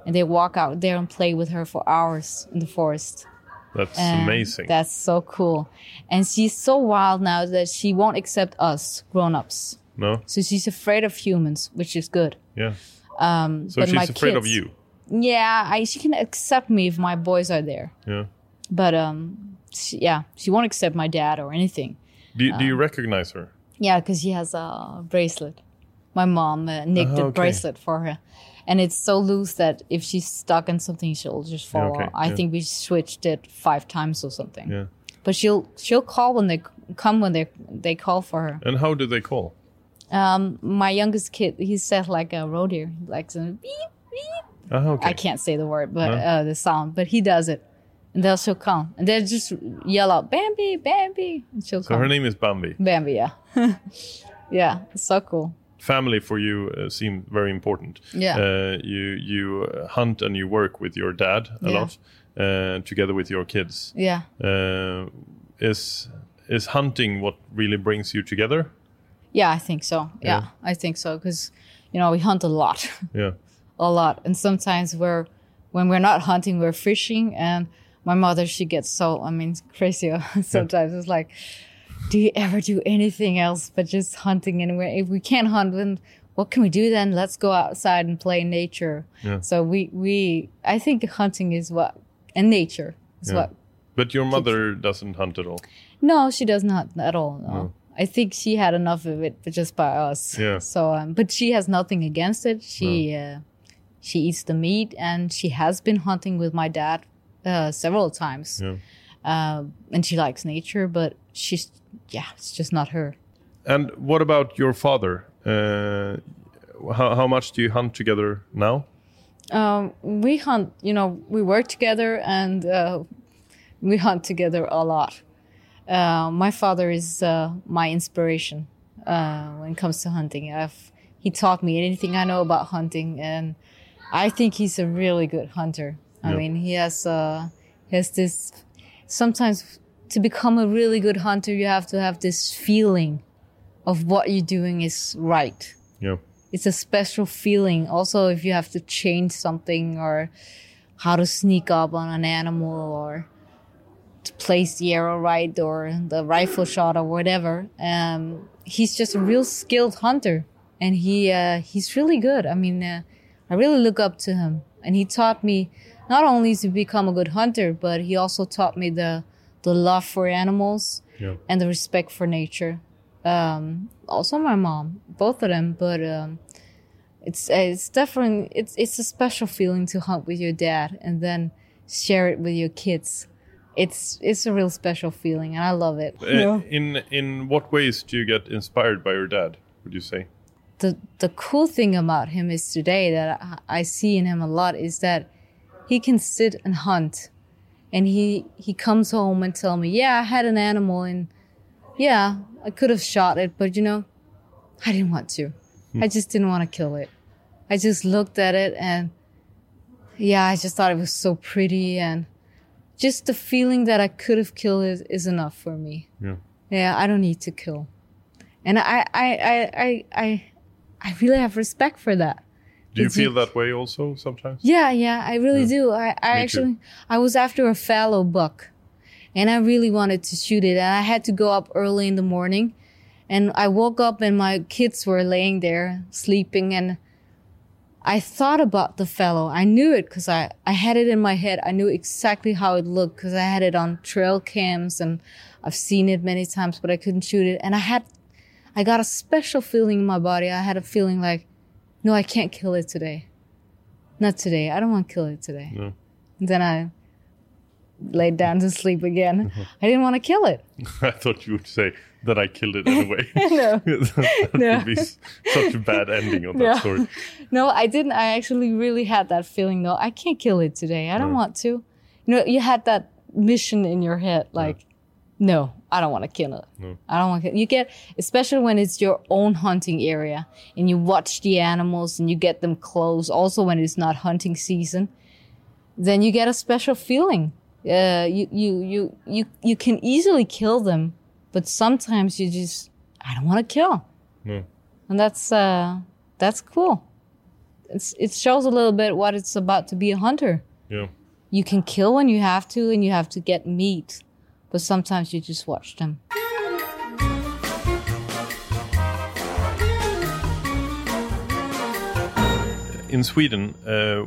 and they walk out there and play with her for hours in the forest. That's And amazing. That's so cool. And she's so wild now that she won't accept us grown-ups. no. So she's afraid of humans, which is good. Yeah. Um, So she's afraid of you. Yeah, I, she can accept me if my boys are there. Yeah. But um, she, yeah, she won't accept my dad or anything. Do, do Um, you recognize her? Yeah, because she has a bracelet. My mom uh, nicked Ah, a bracelet for her, and it's so loose that if she's stuck in something, she'll just fall. okay, out. I yeah. think we switched it five times or something. Yeah. But she'll she'll call when they come when they they call for her. And how do they call? Um, my youngest kid, he said like a roe deer, like some beep beep. Ah, okay. I can't say the word, but uh, the sound. But he does it, and they'll she'll come, and they'll just yell out Bambi, Bambi, and she'll So come. her name is Bambi. Bambi, yeah, yeah, so cool. Family for you uh, seem very important. Yeah. Uh, you you uh, hunt and you work with your dad a Yeah. lot, uh, together with your kids. Yeah, Uh, is is hunting what really brings you together? yeah, I think so. Yeah, Yeah. I think so because you know we hunt a lot, Yeah. a lot, and sometimes we're when we're not hunting, we're fishing, and my mother she gets so I mean crazy sometimes. It's like, do you ever do anything else but just hunting? And we if we can't hunt, then what can we do then? Let's go outside and play in nature. Yeah. So we we I think hunting is what and nature is Yeah. what. But your mother doesn't hunt at all. No, she does not at all. No. I think she had enough of it, but just by us. Yeah. So, um, but she has nothing against it. She uh, she eats the meat, and she has been hunting with my dad uh, several times. Yeah. Uh, and she likes nature, but she's yeah, it's just not her. And what about your father? Uh, how how much do you hunt together now? Um, we hunt, you know, we work together and uh, we hunt together a lot. Uh, my father is uh, my inspiration uh, when it comes to hunting. I've, he taught me anything I know about hunting, and I think he's a really good hunter. I Yeah. mean, he has uh, he has this. Sometimes to become a really good hunter, you have to have this feeling of what you're doing is right Yeah. it's a special feeling. Also, if you have to change something or how to sneak up on an animal or to place the arrow right or the rifle shot or whatever. Um, he's just a real skilled hunter, and he uh, he's really good. I mean, uh, I really look up to him, and he taught me not only to become a good hunter, but he also taught me the the love for animals Yeah. and the respect for nature. Um, also, my mom, both of them, but um, it's it's definitely it's it's a special feeling to hunt with your dad and then share it with your kids. It's it's a real special feeling, and I love it. Uh, In in what ways do you get inspired by your dad? Would you say? the the cool thing about him is today that I, I see in him a lot is that he can sit and hunt, and he he comes home and tell me, yeah, I had an animal, and yeah, I could have shot it, but you know, I didn't want to. Hmm. I just didn't want to kill it. I just looked at it and yeah, I just thought it was so pretty and just the feeling that I could have killed it is enough for me. Yeah. Yeah, I don't need to kill. And I I I I I, I really have respect for that. Do you feel that way also sometimes? Yeah, yeah, I really do. I, I Me too. actually I was after a fallow buck and I really wanted to shoot it and I had to go up early in the morning And I woke up and my kids were laying there sleeping and I thought about the fallow. I knew it because I, I had it in my head. I knew exactly how it looked because I had it on trail cams and I've seen it many times, but I couldn't shoot it. And I had, I got a special feeling in my body. I had a feeling like, no, I can't kill it today. Not today. I don't want to kill it today. No. And then I laid down to sleep again. I didn't want to kill it. I thought you would say that I killed it anyway. No. that No. would be such a bad ending on that No. story. No, I didn't. I actually really had that feeling though. I can't kill it today. I don't No. want to. You know, you had that mission in your head, like, no, I don't want to kill it. I don't want to. You get, especially when it's your own hunting area and you watch the animals and you get them close. Also, when it's not hunting season, then you get a special feeling. Uh, you you you you you can easily kill them, but sometimes you just, I don't want to kill No. and that's uh that's cool it's it shows a little bit what it's about to be a hunter Yeah. you can kill when you have to and you have to get meat but sometimes you just watch them in Sweden, uh,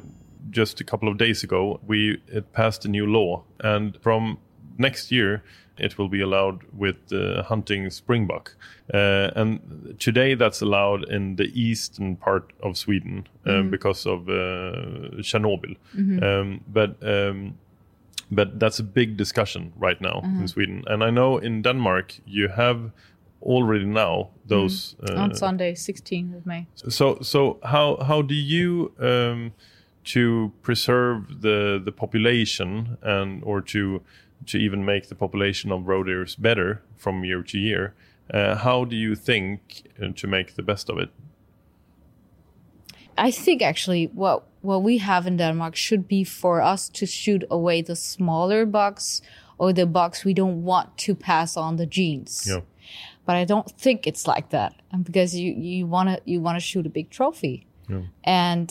just a couple of days ago, we it passed a new law, and from next year it will be allowed with uh, hunting springbuck. Uh, and today that's allowed in the eastern part of Sweden um, because of uh, Chernobyl. Um, but um, but that's a big discussion right now in Sweden. And I know in Denmark you have already now those uh, on sunday 16th of may so so how how do you um, to preserve the the population and or to to even make the population of roe deers better from year to year? Uh, how do you think uh, to make the best of it? I think actually what what we have in denmark should be for us to shoot away the smaller bucks or the bucks we don't want to pass on the genes Yeah. but I don't think it's like that. And because you you want to you want to shoot a big trophy, yeah. and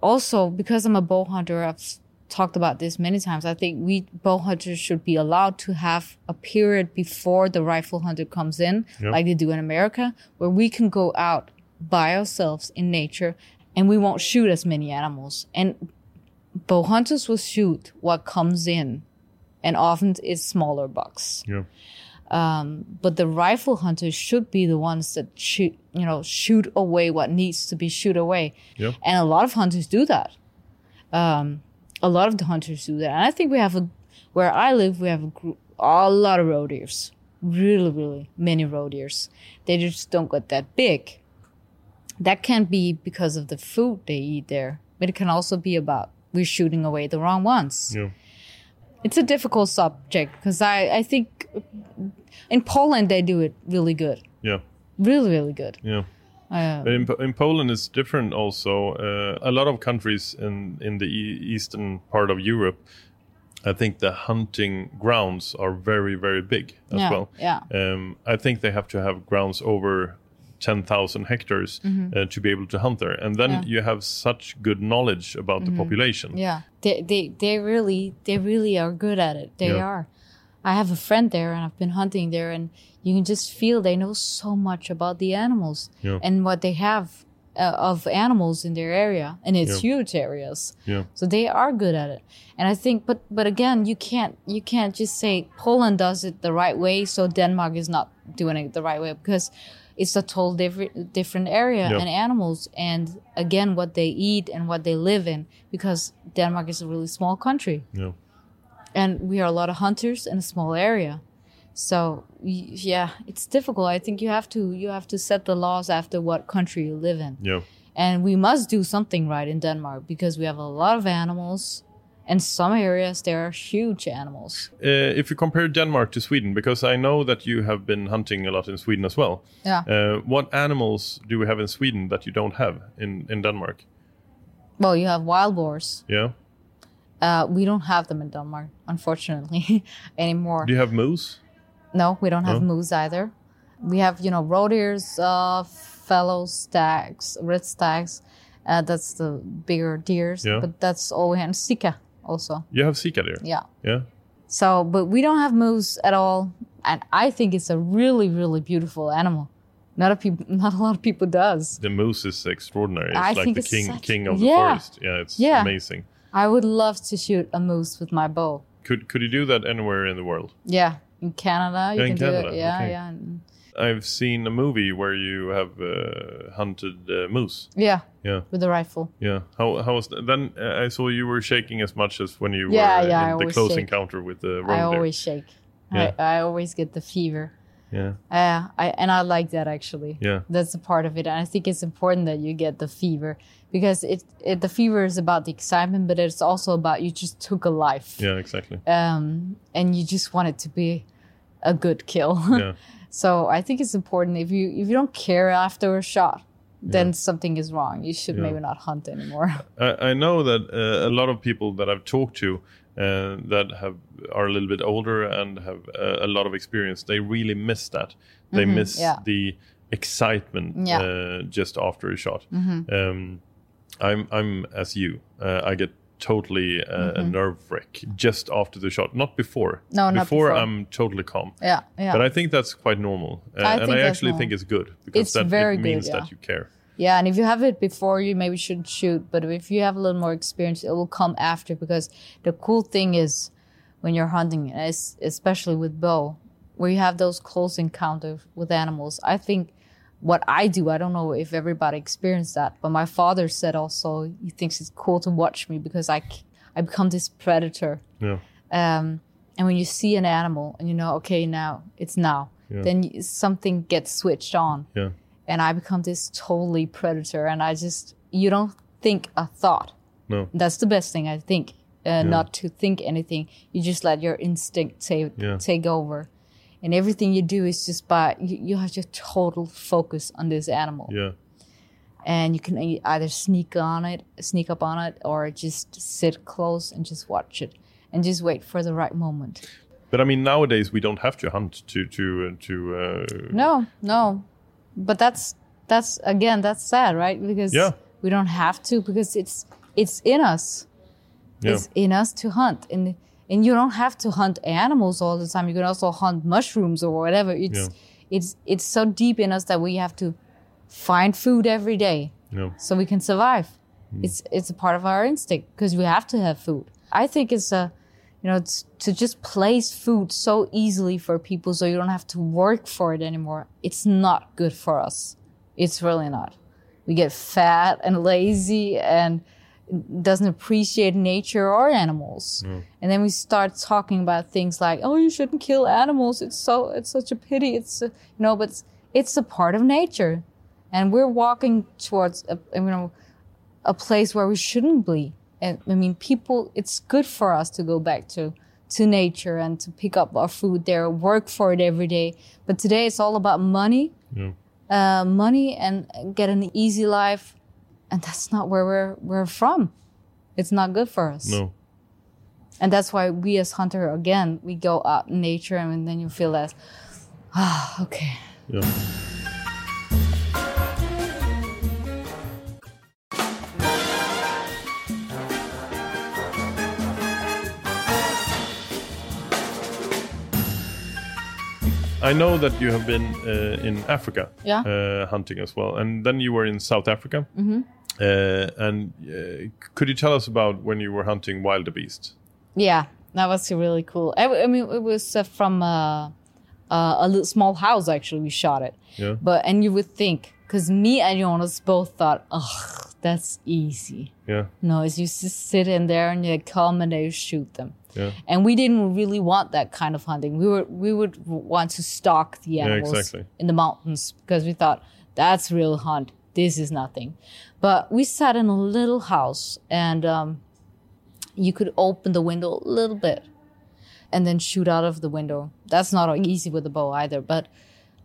also because I'm a bow hunter, I've talked about this many times. I think we bow hunters should be allowed to have a period before the rifle hunter comes in, like they do in America, where we can go out by ourselves in nature, and we won't shoot as many animals. And bow hunters will shoot what comes in, and often it's smaller bucks. Yeah, but the rifle hunters should be the ones that shoot you know shoot away what needs to be shoot away. Yeah. and a lot of hunters do that. Um, a lot of the hunters do that. And i think we have a where i live we have a, group, a lot of roe deers. Really really many roe deers. They just don't get that big that can be because of the food they eat there but it can also be about we're shooting away the wrong ones yeah, it's a difficult subject because I, I think in Poland they do it really good, yeah, really really good. yeah. Uh, in, in Poland, it's different. Also, uh, a lot of countries in in the e- eastern part of Europe, I think the hunting grounds are very very big as Yeah, well. yeah. Um, I think they have to have grounds over ten thousand hectares uh, to be able to hunt there, and then Mm-hmm. Yeah. you have such good knowledge about the population. yeah, they, they they really they really are good at it. They Yeah. are. I have a friend there, and I've been hunting there, and you can just feel they know so much about the animals Yeah. and what they have uh, of animals in their area, and it's Yeah. huge areas. Yeah, So they are good at it. And I think but but again you can't you can't just say Poland does it the right way so Denmark is not doing it the right way because it's a total different different area Yeah. and animals and again what they eat and what they live in because Denmark is a really small country yeah, and we are a lot of hunters in a small area. So yeah, it's difficult. I think you have to you have to set the laws after what country you live in. yeah, And we must do something right in Denmark because we have a lot of animals. In some areas, there are huge animals. Uh, if you compare Denmark to Sweden, because I know that you have been hunting a lot in Sweden as well. Yeah. Uh, what animals do we have in Sweden that you don't have in, in Denmark? Well, you have wild boars. Yeah. Uh, we don't have them in Denmark, unfortunately, anymore. Do you have moose? No, we don't have No? moose either. We have, you know, roe deers, uh, fallow stags, red stags. Uh, that's the bigger deers. Yeah. But that's all we have. And sika also. You have Sika there. Yeah. Yeah. So, but we don't have moose at all. And I think it's a really, really beautiful animal. Not a people, not a lot of people does. The moose is extraordinary. It's I like think the it's king such- king of the Yeah. forest. Yeah, it's Yeah. amazing. I would love to shoot a moose with my bow. Could could you do that anywhere in the world? Yeah, in Canada, you Yeah, in can do it. Yeah, okay. yeah, I've seen a movie where you have uh, hunted uh, moose. yeah, Yeah, with a rifle. yeah. How how was that? Then uh, I saw you were shaking as much as when you Yeah, were yeah, I in the close shake. encounter with the I always shake. Yeah. I, I always get the fever. Yeah, Uh, I and I like that actually. Yeah. that's a part of it, and I think it's important that you get the fever because it, it the fever is about the excitement, but it's also about you just took a life, yeah, exactly. um, and you just want it to be a good kill. Yeah, so I think it's important if you if you don't care after a shot, then something is wrong. You should Yeah. maybe not hunt anymore. I, I know that uh, a lot of people that I've talked to uh, that have are a little bit older and have uh, a lot of experience, they really miss that. They miss Mm-hmm. yeah. the excitement Yeah. Mm-hmm. uh, just after a shot. Um, I'm I'm as you. Uh, I get totally uh, a nerve wreck just after the shot, not before. Mm-hmm. No, not before. I'm totally calm. yeah, yeah. But I think that's quite normal, uh, I and I actually normal. think it's good because It's that very it good, means yeah. that you care. Yeah, and if you have it before, you maybe shouldn't shoot. But if you have a little more experience, it will come after. Because the cool thing is, when you're hunting, especially with bow, where you have those close encounters with animals, I think what I do, I don't know if everybody experienced that, but my father said also he thinks it's cool to watch me because I, I become this predator. Yeah, Um, and when you see an animal and you know, okay, now it's now, Yeah. then something gets switched on yeah, and I become this totally predator. And I just, you don't think a thought. no, That's the best thing, I think. Uh, Not to think anything. You just let your instinct take Yeah. take over, and everything you do is just by you, you have your total focus on this animal, yeah, and you can either sneak on it, sneak up on it, or just sit close and just watch it, and just wait for the right moment. But I mean, nowadays we don't have to hunt to to uh, to. Uh, No, no, but that's that's again that's sad, right? Because Yeah. we don't have to because it's it's in us. Yeah. It's in us to hunt, and and you don't have to hunt animals all the time. You can also hunt mushrooms or whatever. It's Yeah. it's it's so deep in us that we have to find food every day No. so we can survive. Hmm. It's it's a part of our instinct because we have to have food. I think it's a you know it's, to just place food so easily for people so you don't have to work for it anymore. It's not good for us. It's really not. We get fat and lazy and doesn't appreciate nature or animals. And then we start talking about things like, "Oh, you shouldn't kill animals. It's so it's such a pity. It's uh, you know, but it's, it's a part of nature." and we're walking towards a, you know a place where we shouldn't be and i mean people it's good for us to go back to to nature and to pick up our food there work for it every day but today it's all about money Yeah. uh, money and get an easy life and that's not where we're we're from it's not good for us No. and that's why we as hunter again we go out in nature and then you feel that ah okay Yeah. I know that you have been uh, in Africa Yeah. uh, hunting as well, and then you were in South Africa. Mm-hmm. Uh, and uh, could you tell us about when you were hunting wildebeest? Yeah, that was really cool. I, I mean, it was uh, from uh, uh, a little small house actually. We shot it, Yeah. but and you would think because me and Jonas both thought, "Ugh, that's easy." Yeah. No, it's you just sit in there and you come and then you shoot them. Yeah. And we didn't really want that kind of hunting. We were we would want to stalk the Yeah, animals exactly. in the mountains because we thought that's real hunt. This is nothing. But we sat in a little house and um, you could open the window a little bit and then shoot out of the window. That's not easy with a bow either. But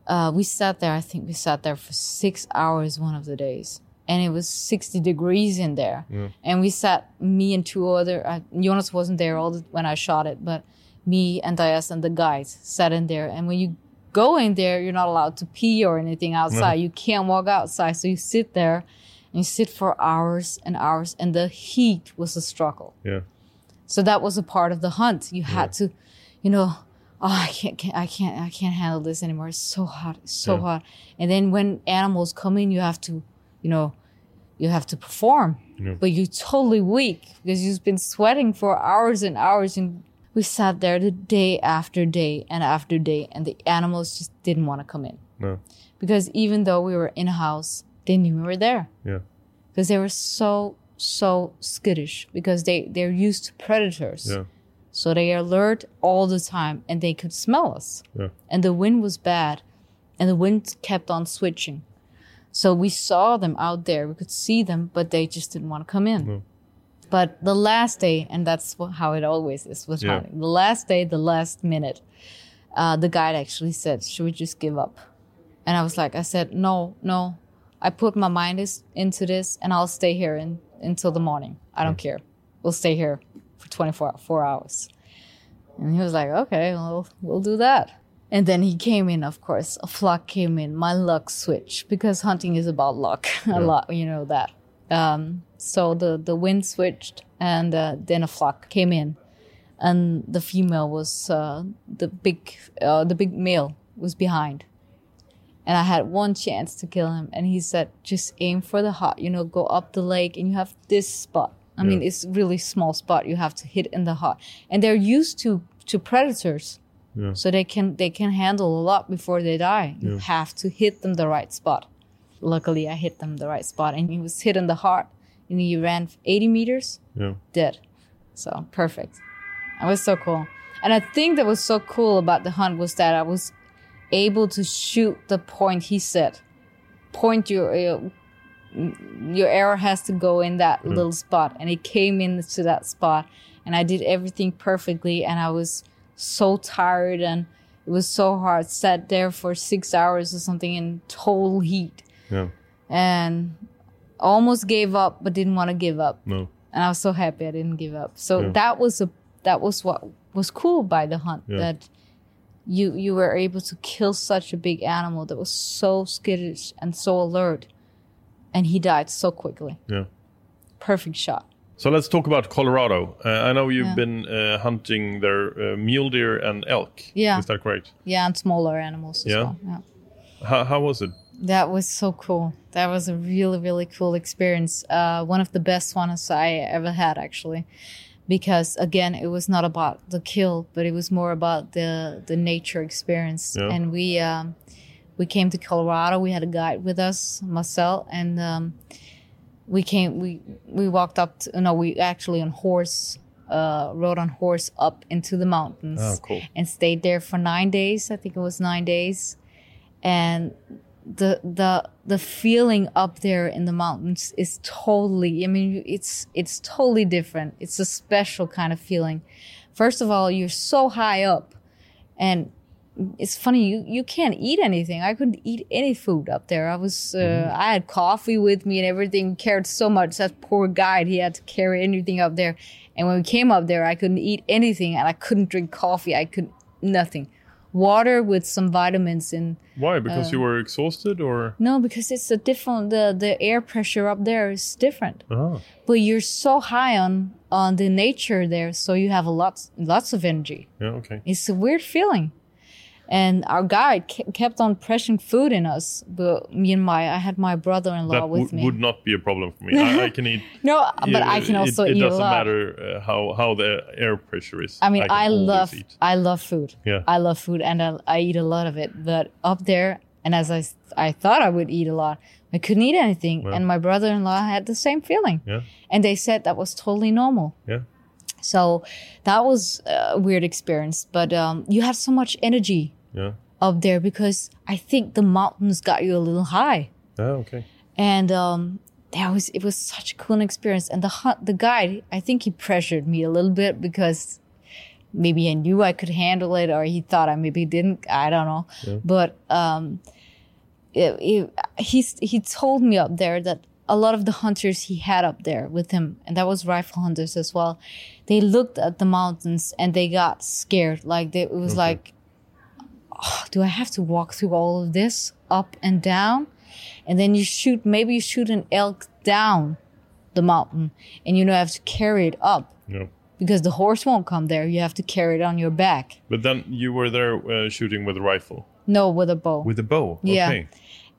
uh, we sat there. I think we sat there for six hours one of the days, and it was sixty degrees in there. And we sat, me and two other. Uh, Jonas wasn't there all the, when I shot it, but me and Dias and the guys sat in there. And when you go in there, you're not allowed to pee or anything outside. Mm-hmm. You can't walk outside, so you sit there. And you sit for hours and hours, and the heat was a struggle. Yeah. So that was a part of the hunt. You had to, you know, oh, I can't, can't, I can't, I can't handle this anymore. It's so hot, it's so Yeah. hot. And then when animals come in, you have to, you know, you have to perform, Yeah. but you're totally weak because you've been sweating for hours and hours. And we sat there the day after day and after day, and the animals just didn't want to come in No. because even though we were in a house, they knew we were there Yeah. because they were so so skittish because they they're used to predators. Yeah. So they are alert all the time and they could smell us. Yeah. And the wind was bad and the wind kept on switching. So we saw them out there, we could see them, but they just didn't want to come in. No. But the last day, and that's how it always is with Yeah. hunting, the last day, the last minute, uh, the guide actually said, Should we just give up? And I was like, I said, No, no. I put my mind is, into this and I'll stay here in, until the morning. I don't care. We'll stay here for 24 four hours. And he was like, okay, well, we'll do that. And then he came in, of course. A flock came in. My luck switched because hunting is about luck a lot, you know that. Um, so the, the wind switched and uh, then a flock came in. And the female was, uh, the big, uh, the big male was behind. And I had one chance to kill him. And he said, just aim for the heart, you know, go up the lake and you have this spot. I mean, it's a really small spot you have to hit in the heart. And they're used to, to predators. Yeah. So they can they can handle a lot before they die. You have to hit them the right spot. Luckily I hit them the right spot and he was hit in the heart and he ran 80 meters Yeah. dead. So perfect. It was so cool. And I think that was so cool about the hunt was that I was able to shoot the point he said. Point your your, your arrow has to go in that little spot, and it came into that spot, and I did everything perfectly, and I was so tired and it was so hard. Sat there for six hours or something in total heat, Yeah. and almost gave up, but didn't want to give up No. and I was so happy I didn't give up. So Yeah. that was a that was what was cool by the hunt Yeah. that you you were able to kill such a big animal that was so skittish and so alert, and he died so quickly. Yeah. Perfect shot. So let's talk about Colorado. Uh, I know you've Yeah. been uh, hunting their uh, mule deer and elk. Yeah. Is that correct? Yeah, and smaller animals as Yeah. well. Yeah. How, how was it? That was so cool. That was a really, really cool experience. Uh, one of the best ones I ever had, actually, because again, it was not about the kill, but it was more about the the nature experience. Yeah. And we um, we came to Colorado. We had a guide with us, Marcel, and um, we came. We we walked up. To, no, we actually on horse. Uh, rode on horse up into the mountains Oh, cool. and stayed there for nine days. I think it was nine days, and the the the feeling up there in the mountains is totally i mean it's it's totally different. It's a special kind of feeling. First of all you're so high up and it's funny you you can't eat anything. I couldn't eat any food up there. I was uh, i had coffee with me and everything cared so much. That poor guide he had to carry anything up there. And when we came up there i couldn't eat anything and i couldn't drink coffee. I could nothing water with some vitamins and Why? Because you um, were exhausted, or? no, because it's a different the the air pressure up there is different. Oh. But you're so high on on the nature there, so you have a lot lots of energy. Yeah. Okay. It's a weird feeling. And our guide ke- kept on pressing food in us, but me and my I had my brother-in-law That with me. would not be a problem for me. I, I can eat. no, but I can also it, eat a doesn't matter uh, how how the air pressure is. I mean, can I, love eat. I love food. Yeah. I love food, and I, I eat a lot of it. But up there, and as I I thought I would eat a lot, I couldn't eat anything. Well. And my brother-in-law had the same feeling. Yeah. And they said that was totally normal. Yeah. So that was a weird experience. But um, you have so much energy Yeah. up there because I think the mountains got you a little high Yeah. Okay. and um that was it was such a cool experience and the hunt the guide i think he pressured me a little bit because maybe he knew i could handle it or he thought i maybe didn't i don't know but um it, it, he he told me up there that a lot of the hunters he had up there with him and that was rifle hunters as well they looked at the mountains and they got scared like they, it was like oh, do i have to walk through all of this up and down and then you shoot maybe you shoot an elk down the mountain and you know have to carry it up Yeah. because the horse won't come there. You have to carry it on your back. But then you were there uh, shooting with a rifle. No, with a bow. With a bow. Yeah. Okay.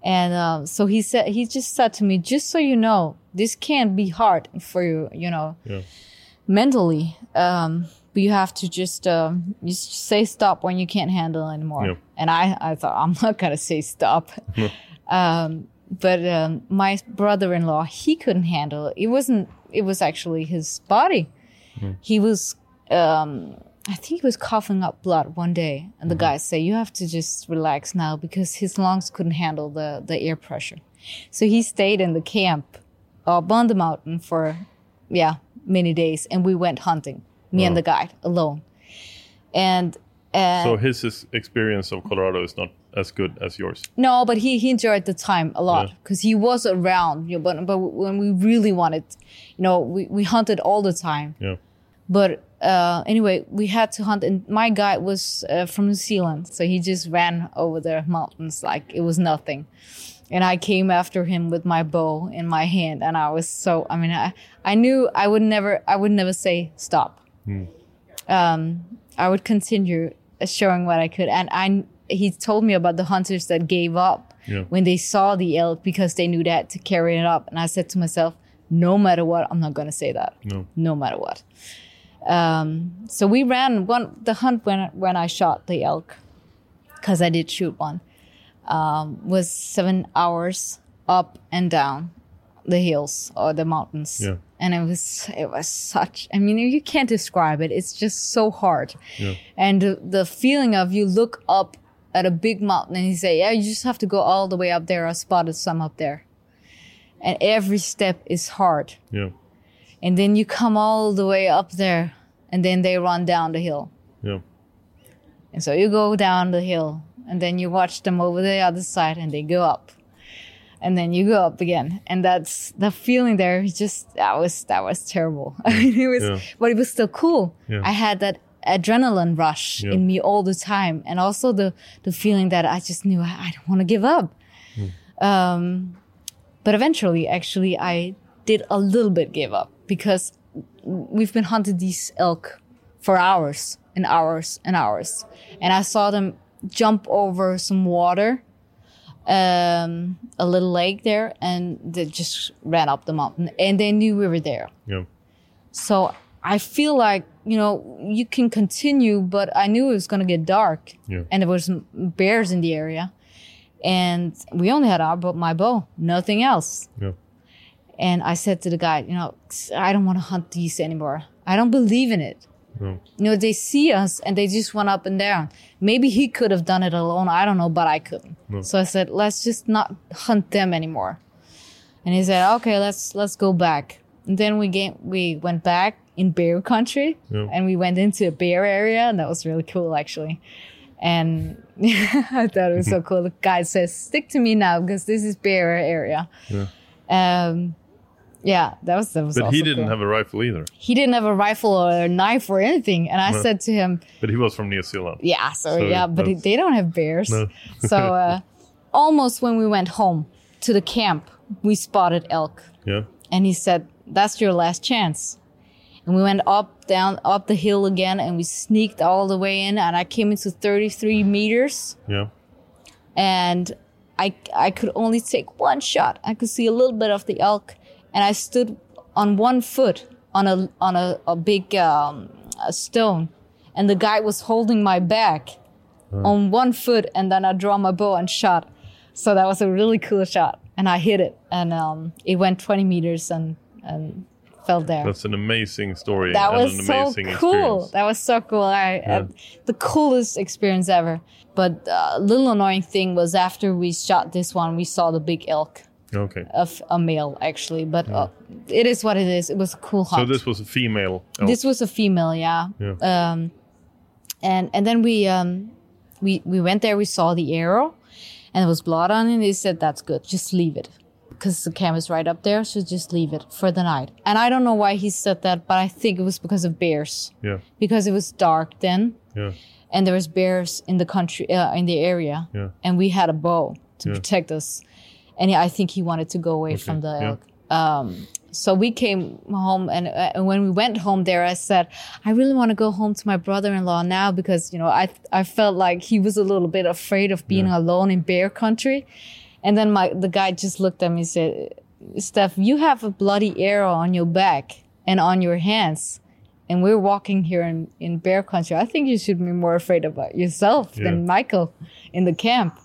And um, so he said, he just said to me, just so you know, this can't be hard for you, you know, Yeah. mentally. Um, you have to just, um, you say stop when you can't handle anymore. Yeah. And I, I thought, I'm not going to say stop. um, but um, my brother-in-law, he couldn't handle it. It wasn't, it was actually his body. He was, um, I think he was coughing up blood one day, and the guys say you have to just relax now because his lungs couldn't handle the the air pressure. So he stayed in the camp up on the mountain for yeah many days, and we went hunting. Me and the guide alone, and uh, So his is- experience of Colorado is not as good as yours. no, but he, he enjoyed the time a lot Yeah. because he was around. You know, but but when we really wanted, you know, we, we hunted all the time. Yeah. But uh, anyway, we had to hunt, and my guide was uh, from New Zealand, so he just ran over the mountains like it was nothing. And I came after him with my bow in my hand, and I was so. I mean, I I knew I would never I would never say stop. Um, I would continue showing what I could, and I he told me about the hunters that gave up Yeah. when they saw the elk because they knew they had to carry it up, and I said to myself, no matter what, I'm not going to say that No. no matter what. Um, so we ran one the hunt when when I shot the elk, because I did shoot one. Um, was seven hours up and down the hills or the mountains, Yeah. And it was it was such. I mean, you can't describe it. It's just so hard, Yeah. and the, the feeling of you look up at a big mountain and you say, "Yeah, you just have to go all the way up there." I spotted some up there, and every step is hard Yeah. and then you come all the way up there and then they run down the hill Yeah. and so you go down the hill and then you watch them over the other side and they go up and then you go up again. And that's the feeling there. Just that was that was terrible. I mean, it was Yeah. but it was still cool. Yeah. i had that adrenaline rush Yeah. in me all the time. And also the the feeling that i just knew i, I don't want to give up. Um but eventually actually i did a little bit give up because we've been hunting these elk for hours and hours and hours. And i saw them jump over some water um, a little lake there and they just ran up the mountain and they knew we were there Yeah. so i feel like you know you can continue but i knew it was going to get dark Yeah. and there was bears in the area and we only had our but my bow nothing else Yeah. and I said to the guy, you know, I don't want to hunt these anymore. I don't believe in it. No. You know, they see us and they just went up and down. Maybe he could have done it alone. I don't know, but I couldn't. So I said, let's just not hunt them anymore. And he said, okay, let's let's go back. And then we get, we went back in bear country Yeah. and we went into a bear area and that was really cool actually. And I thought it was so cool. The guy says, stick to me now because this is bear area. Yeah. Um, yeah, that was that was. But he didn't cool. have a rifle either. He didn't have a rifle or a knife or anything, and I No. said to him, But he was from New Zealand. "Yeah, so, So yeah, but they don't have bears." No. so uh, almost when we went home to the camp, we spotted elk, Yeah. and he said, "That's your last chance." And we went up, down, up the hill again, and we sneaked all the way in, and I came into 33 meters Yeah. and I I could only take one shot. I could see a little bit of the elk, and I stood on one foot on a on a, a big um, a stone, and the guy was holding my back on one foot, and then I draw my bow and shot. So that was a really cool shot, and I hit it, and um, it went 20 meters and and fell there That's an amazing story. that was so cool. experience. That was so cool. I, uh, the coolest experience ever. But uh, a little annoying thing was after we shot this one, we saw the big elk Okay. of a male actually. But uh, it is what it is. It was a cool So this was a female. This was a female, yeah. Yeah. Um, and and then we um we we went there. We saw the arrow, and there was blood on it. They said that's good. Just leave it, because the camp is right up there. So just leave it for the night. And I don't know why he said that, but I think it was because of bears, yeah. because it was dark then, Yeah. and there was bears in the country uh, in the area, Yeah. and we had a bow to Yeah. protect us. And I think he wanted to go away from the yeah. elk. Um, so we came home, and, uh, and when we went home there, I said, I really want to go home to my brother-in-law now because you know I I felt like he was a little bit afraid of being alone in bear country, and then my the guy just looked at me and said, Steph, you have a bloody arrow on your back and on your hands. And we're walking here in, in bear country. I think you should be more afraid about yourself than Michael in the camp.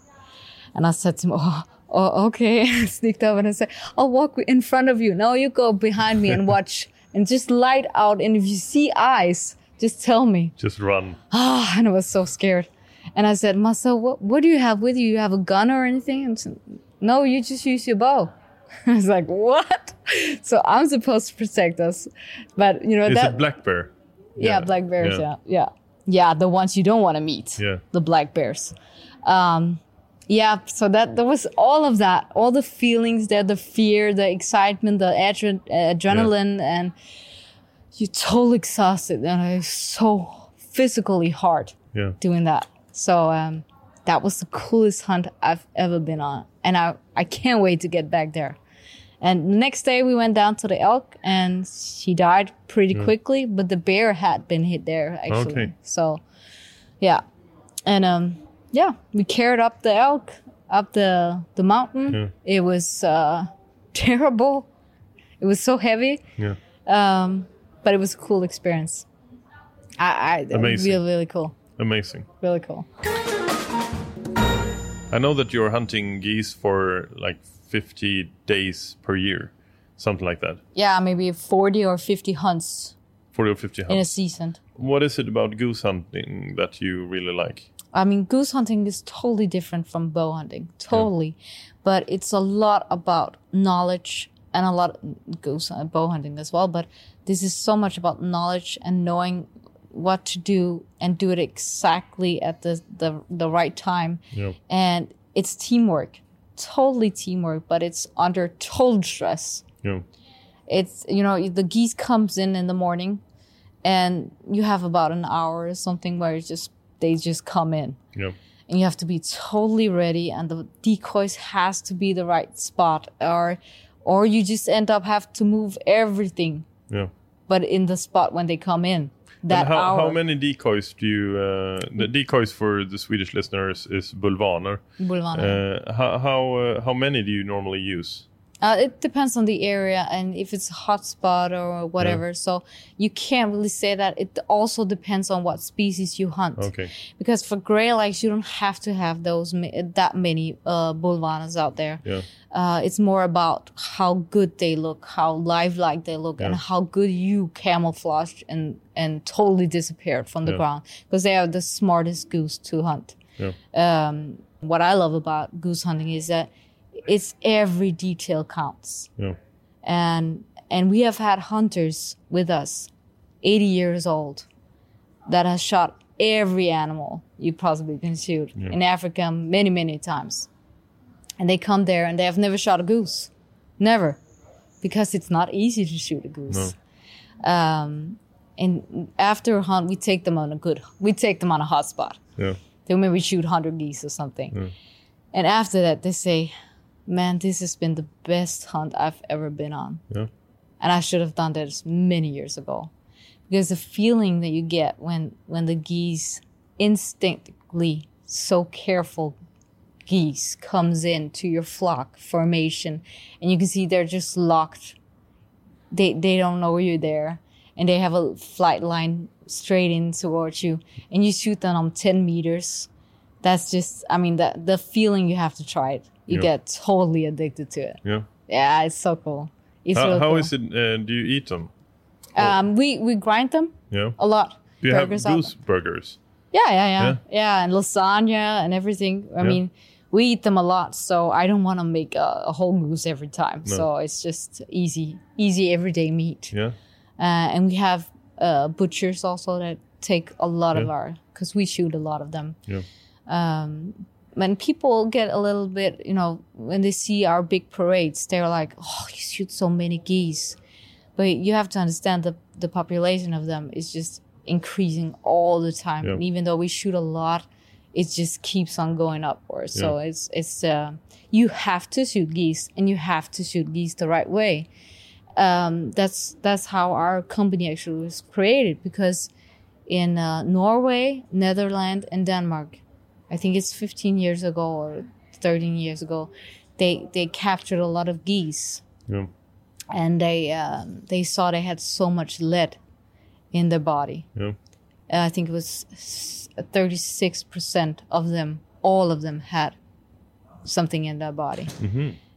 And I said to him, Oh, oh okay. I sneaked up and I said, I'll walk in front of you. Now you go behind me and watch and just light out. And if you see eyes, just tell me. Just run. Ah, and I was so scared. And I said, Marcel, what, what do you have with you? You have a gun or anything? And said, no, you just use your bow. I was like, what? So I'm supposed to protect us. But, you know, Is that. black bear? yeah, black bears. Yeah. yeah. Yeah. The ones you don't want to meet. Yeah. The black bears. Um, yeah. So that, there was all of that, all the feelings there, the fear, the excitement, the adre- adrenaline, and you're totally exhausted. And it's so physically hard Yeah. doing that. So um, that was the coolest hunt I've ever been on, and I I can't wait to get back there. And the next day we went down to the elk, and she died pretty quickly, but the bear had been hit there actually. Okay. So yeah, and um yeah, we carried up the elk up the the mountain. It was uh, terrible. It was so heavy, Yeah. um, but it was a cool experience. I, I Amazing. really really cool, Amazing. really cool. I know that you're hunting geese for like 50 days per year, something like that. Yeah, maybe 40 or 50 hunts 40 or 50 hunts. in a season. What is it about goose hunting that you really like? I mean, goose hunting is totally different from bow hunting, totally. But it's a lot about knowledge and a lot goose uh, bow hunting as well. But this is so much about knowledge and knowing what to do and do it exactly at the the, the right time. Yeah. And it's teamwork, totally teamwork, but it's under total stress. Yeah. it's you know the geese comes in in the morning and you have about an hour or something where it's just they just come in Yeah. and you have to be totally ready and the decoys has to be the right spot or or you just end up have to move everything Yeah. but in the spot when they come in that and how, hour how many decoys do you? Uh, the decoys for the Swedish listeners is bulvaner. Bulvaner. Uh, how how, uh, how many do you normally use? Uh, it depends on the area and if it's a hot spot or whatever. So you can't really say that. It also depends on what species you hunt. Okay. Because for gray legs, you don't have to have those that many uh, bulvanas out there. Yeah. Uh, it's more about how good they look, how lifelike they look, and how good you camouflaged and and totally disappeared from the Yeah. ground. Because they are the smartest goose to hunt. Yeah. Um, what I love about goose hunting is that it's every detail counts. Yeah. and and we have had hunters with us 80 years old that has shot every animal you possibly can shoot in africa many many times. And they come there and they have never shot a goose. Never. Because it's not easy to shoot a goose. Um, and after a hunt we take them on a good we take them on a hot spot Yeah. they maybe shoot 100 geese or something. And after that, they say, Man, this has been the best hunt I've ever been on. Yeah. And I should have done this many years ago. Because the feeling that you get when, when the geese instinctively, so careful geese comes in to your flock formation and you can see they're just locked. They, they don't know you're there and they have a flight line straight in towards you and you shoot them on 10 meters that's just i mean the the feeling you have to try it you Yeah. get totally addicted to it Yeah. yeah it's so cool it's How, really how cool. is it? Uh, do you eat them? um we we grind them Yeah. a lot Do you have Burgers out goose burgers? yeah yeah yeah Yeah. yeah, and lasagna and everything i Yeah. mean we eat them a lot so i don't want to make a, a whole goose every time so it's just easy easy everyday meat Yeah. uh, and we have uh, butchers also that take a lot of our because we shoot a lot of them Yeah. um, when people get a little bit you know when they see our big parades they're like oh you shoot so many geese. But you have to understand the the population of them is just increasing all the time. Yeah. and even though we shoot a lot it just keeps on going upwards so it's it's uh, you have to shoot geese and you have to shoot geese the right way. Um, that's that's how our company actually was created because in uh, Norway, Netherlands, and Denmark, I think it's 15 years ago or 13 years ago, they they captured a lot of geese Yeah. and they um, they saw they had so much lead in their body. Yeah. Uh, I think it was thirty six percent of them, all of them had something in their body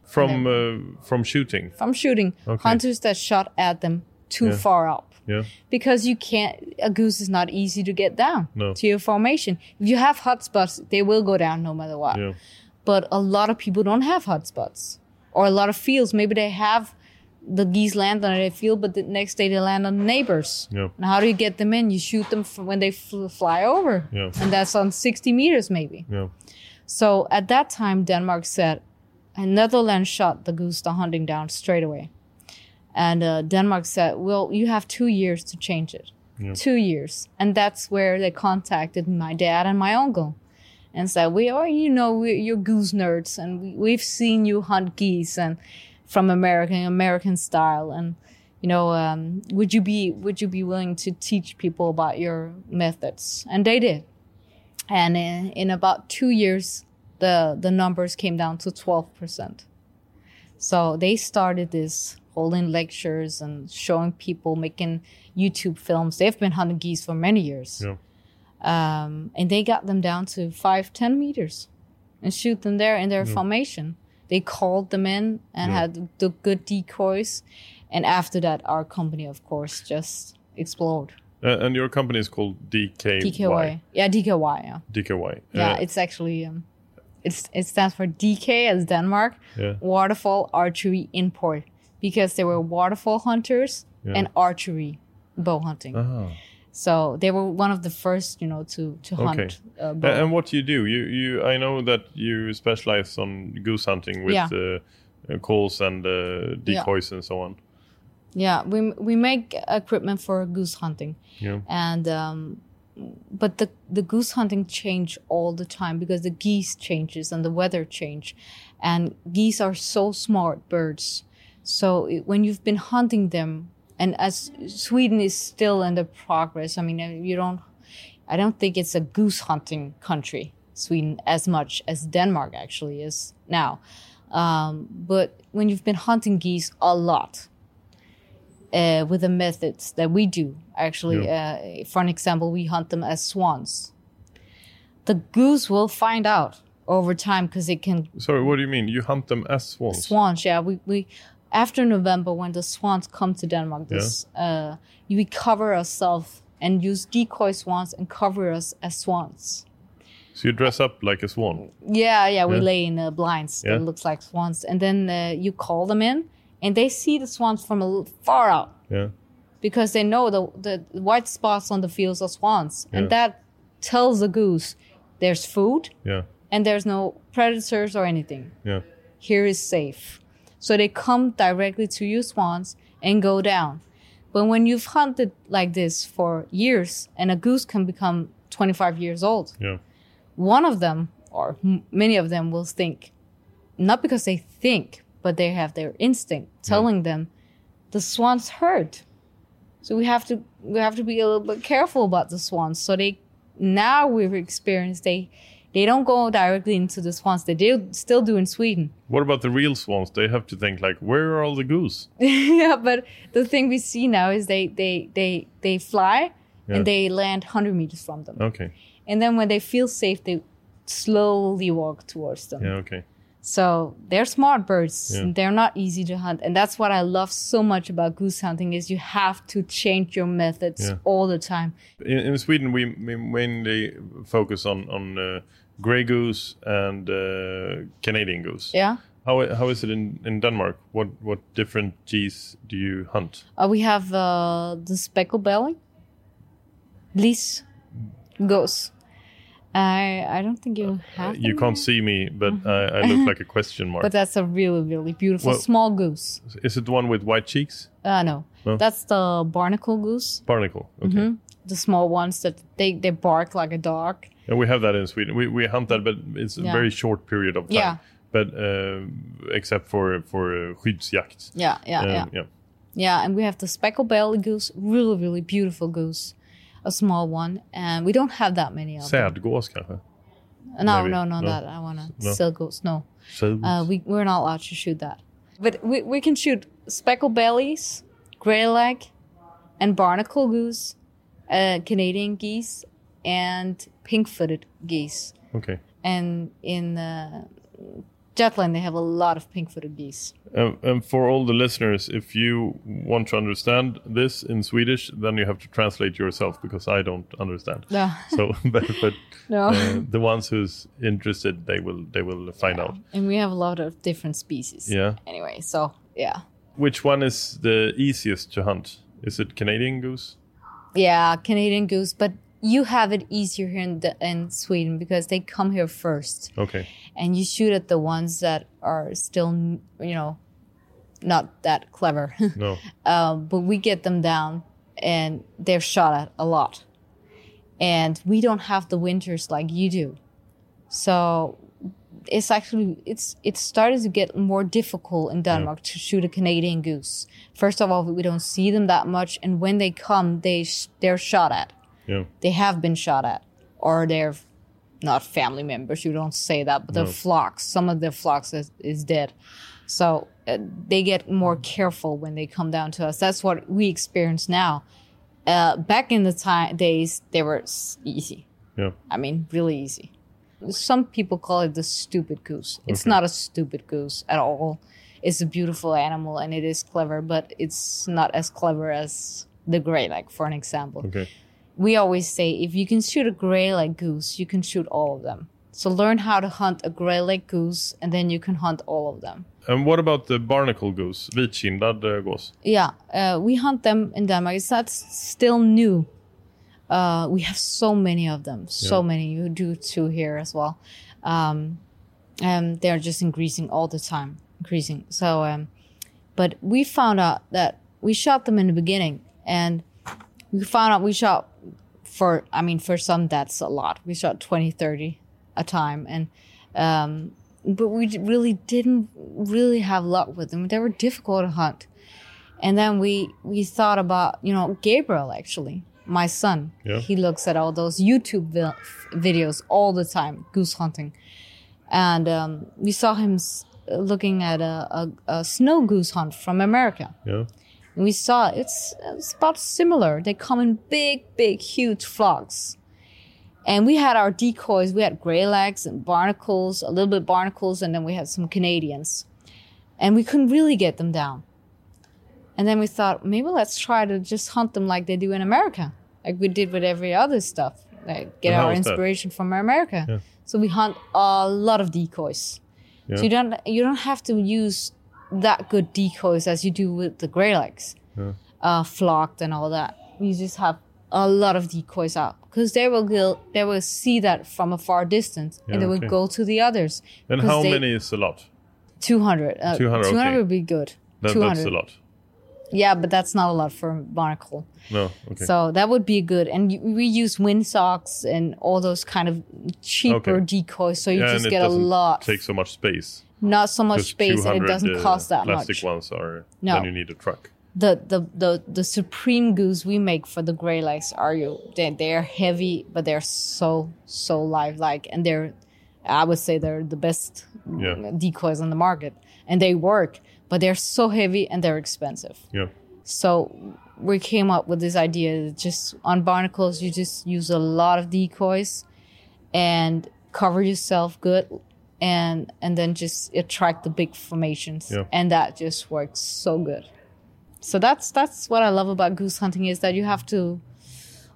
From uh, from shooting. from shooting. Okay. Hunters that shot at them too Yeah. far up Yeah. because you can't. A goose is not easy to get down No. to your formation. If you have hot spots, they will go down no matter what. Yeah. But a lot of people don't have hot spots, or a lot of fields. Maybe they have the geese land on their field, but the next day they land on the neighbors. Yeah. And how do you get them in? You shoot them when they fl- fly over, Yeah. and that's on sixty meters maybe. Yeah. So at that time, Denmark said, and Netherlands shot the goose the hunting down straight away. And uh, Denmark said, well, you have two years to change it. Two years. And that's where they contacted my dad and my uncle and said, we are, you know, we're, you're goose nerds and we, we've seen you hunt geese and from American, American style. And, you know, um, would you be, would you be willing to teach people about your methods? And they did and in, in about two years the the numbers came down to 12% so they started this holding lectures and showing people making youtube films they've been hunting geese for many years Yeah. um, and they got them down to 5 10 meters and shoot them there in their formation they called them in and Yeah. had the good decoys and after that our company of course just exploded Uh, and your company is called DKY. dky yeah dky yeah DKY. yeah, Uh, it's actually um, it's it stands for DK as Denmark, Yeah. waterfowl archery import, because they were waterfowl hunters Yeah. and archery bow hunting. ah. So they were one of the first, you know, to to hunt Okay. uh, bow. And what do you do? You, you, I know that you specialize on goose hunting with Yeah. uh, uh, calls and uh, decoys and so on. yeah, we we make equipment for goose hunting. Yeah. and um, but the the goose hunting change all the time because the geese changes and the weather change and geese are so smart birds so when you've been hunting them and as sweden is still in the progress i mean uh, you don't i don't think it's a goose hunting country sweden as much as denmark actually is now um, but when you've been hunting geese a lot uh, with the methods that we do. Actually, uh, for an example, we hunt them as swans. The goose will find out over time because it can Sorry, what do you mean? You hunt them as swans? swans. Yeah, we, we after November when the swans come to Denmark, this uh, we cover ourselves and use decoy swans and cover us as swans. So you dress up like a swan. Yeah, yeah, we Yeah. lay in uh, blinds Yeah. that looks like swans, and then uh, you call them in, and they see the swans from a little far out Yeah. because they know the the white spots on the fields are swans, Yeah. and that tells the goose there's food Yeah. and there's no predators or anything. Yeah. Here is safe. So they come directly to you swans and go down. But when you've hunted like this for years, and a goose can become 25 years old, Yeah. one of them or m- many of them will think not because they think but they have their instinct telling them the swans hurt so we have to we have to be a little bit careful about the swans so they now we've experienced they they don't go directly into the swans they do still do in sweden What about the real swans? They have to think like, where are all the goose? yeah but the thing we see now is they they they they fly Yeah. and they land 100 meters from them Okay. and then when they feel safe they slowly walk towards them Yeah. Okay. So they're smart birds. Yeah. They're not easy to hunt, and that's what I love so much about goose hunting is you have to change your methods Yeah. all the time. In, in Sweden, we, we mainly focus on on uh, gray goose and uh, Canadian goose. Yeah. How how is it in, in Denmark? What what different geese do you hunt? Uh, we have uh, the speckled belly, Lis goose. I I don't think you have. Uh, You can't see me, but I, I look like a question mark. But that's a really really beautiful Well- small goose. is it the one with white cheeks? Uh no, No? that's the barnacle goose. Barnacle. Okay. Mm-hmm. The small ones that they they bark like a dog. And we have that in Sweden. We we hunt that, but it's a very short period of time. Yeah. But uh, except for for uh, skyddsjakt. Yeah, yeah, Um, yeah. yeah. Yeah, and we have the speckled belly goose, really, really beautiful goose, a small one, and we don't have that many of them. Sädgås kanske? No, maybe. no, no, No. that I want to No. still goose. No, uh, we we're not allowed to shoot that, but we we can shoot speckled bellies, gray leg, and barnacle goose, uh, Canadian geese, and pink-footed geese. okay. And in uh, Jutland, they have a lot of pink-footed geese. Um, and for all the listeners, if you want to understand this in Swedish, then you have to translate yourself because I don't understand. No. So, but, but No. uh, the ones who's interested, they will they will find out. And we have a lot of different species. Yeah. Anyway, so yeah. Which one is the easiest to hunt? Is it Canadian goose? Yeah, Canadian goose, but you have it easier here in, the, in Sweden because they come here first, Okay. and you shoot at the ones that are still, you know, not that clever. No. um, but we get them down, and they're shot at a lot, and we don't have the winters like you do, so it's actually it's it started to get more difficult in Denmark to shoot a Canadian goose. First of all, we don't see them that much, and when they come, they sh- they're shot at Yeah. they have been shot at, or they're not family members. You don't say that, but their flocks, some of their flocks is, is dead. So uh, they get more careful when they come down to us. That's what we experience now. Uh, back in the time days, they were easy. Yeah. I mean, really easy. Some people call it the stupid goose. It's not a stupid goose at all. It's a beautiful animal and it is clever, but it's not as clever as the gray like for an example Okay. We always say if you can shoot a gray like goose, you can shoot all of them. So learn how to hunt a gray like goose, and then you can hunt all of them. And what about the barnacle goose? Vitkindad uh, gås? Yeah, uh, we hunt them in Denmark. It's not still new. Uh, we have so many of them, so Yeah. many. You do too here as well. Um, and they're just increasing all the time, increasing. So, um, but we found out that we shot them in the beginning, and we found out we shot for. I mean, for some that's a lot. We shot 20, 30 a time, and um, but we really didn't really have luck with them. They were difficult to hunt. And then we we thought about you know Gabriel actually, my son. Yeah. He looks at all those YouTube vi- videos all the time, goose hunting, and um, we saw him s- looking at a, a, a snow goose hunt from America. Yeah. And we saw it's it's about similar. They come in big, big, huge flocks. And we had our decoys. We had gray legs and barnacles, a little bit barnacles, and then we had some Canadians. And we couldn't really get them down. And then we thought, maybe let's try to just hunt them like they do in America, like we did with every other stuff. Like get And our is that? inspiration from America. Yeah. So we hunt a lot of decoys. Yeah. So you don't you don't have to use that good decoys as you do with the gray legs, uh, flocked and all that. You just have a lot of decoys out because they will go, they will see that from a far distance Yeah, and they will go to the others. And 'Cause how they- many is a lot? 200. Uh, 200, 200 okay. would be good. That, 200. that's a lot. Yeah, but that's not a lot for barnacle. No. Okay. So that would be good. And you- we use windsocks and all those kind of cheaper Okay. decoys. So you yeah, just get a lot. take so much space. Not so much Just space and it doesn't uh, cost that plastic much. ones are. No. Then you need a truck. the the the the supreme goose we make for the gray legs are you they they're heavy but they're so so lifelike and they're I would say they're the best Yeah. decoys on the market and they work but they're so heavy and they're expensive Yeah. so we came up with this idea that just on barnacles you just use a lot of decoys and cover yourself good and and then just attract the big formations. Yeah. and that just works so good. So that's that's what i love about goose hunting is that you have to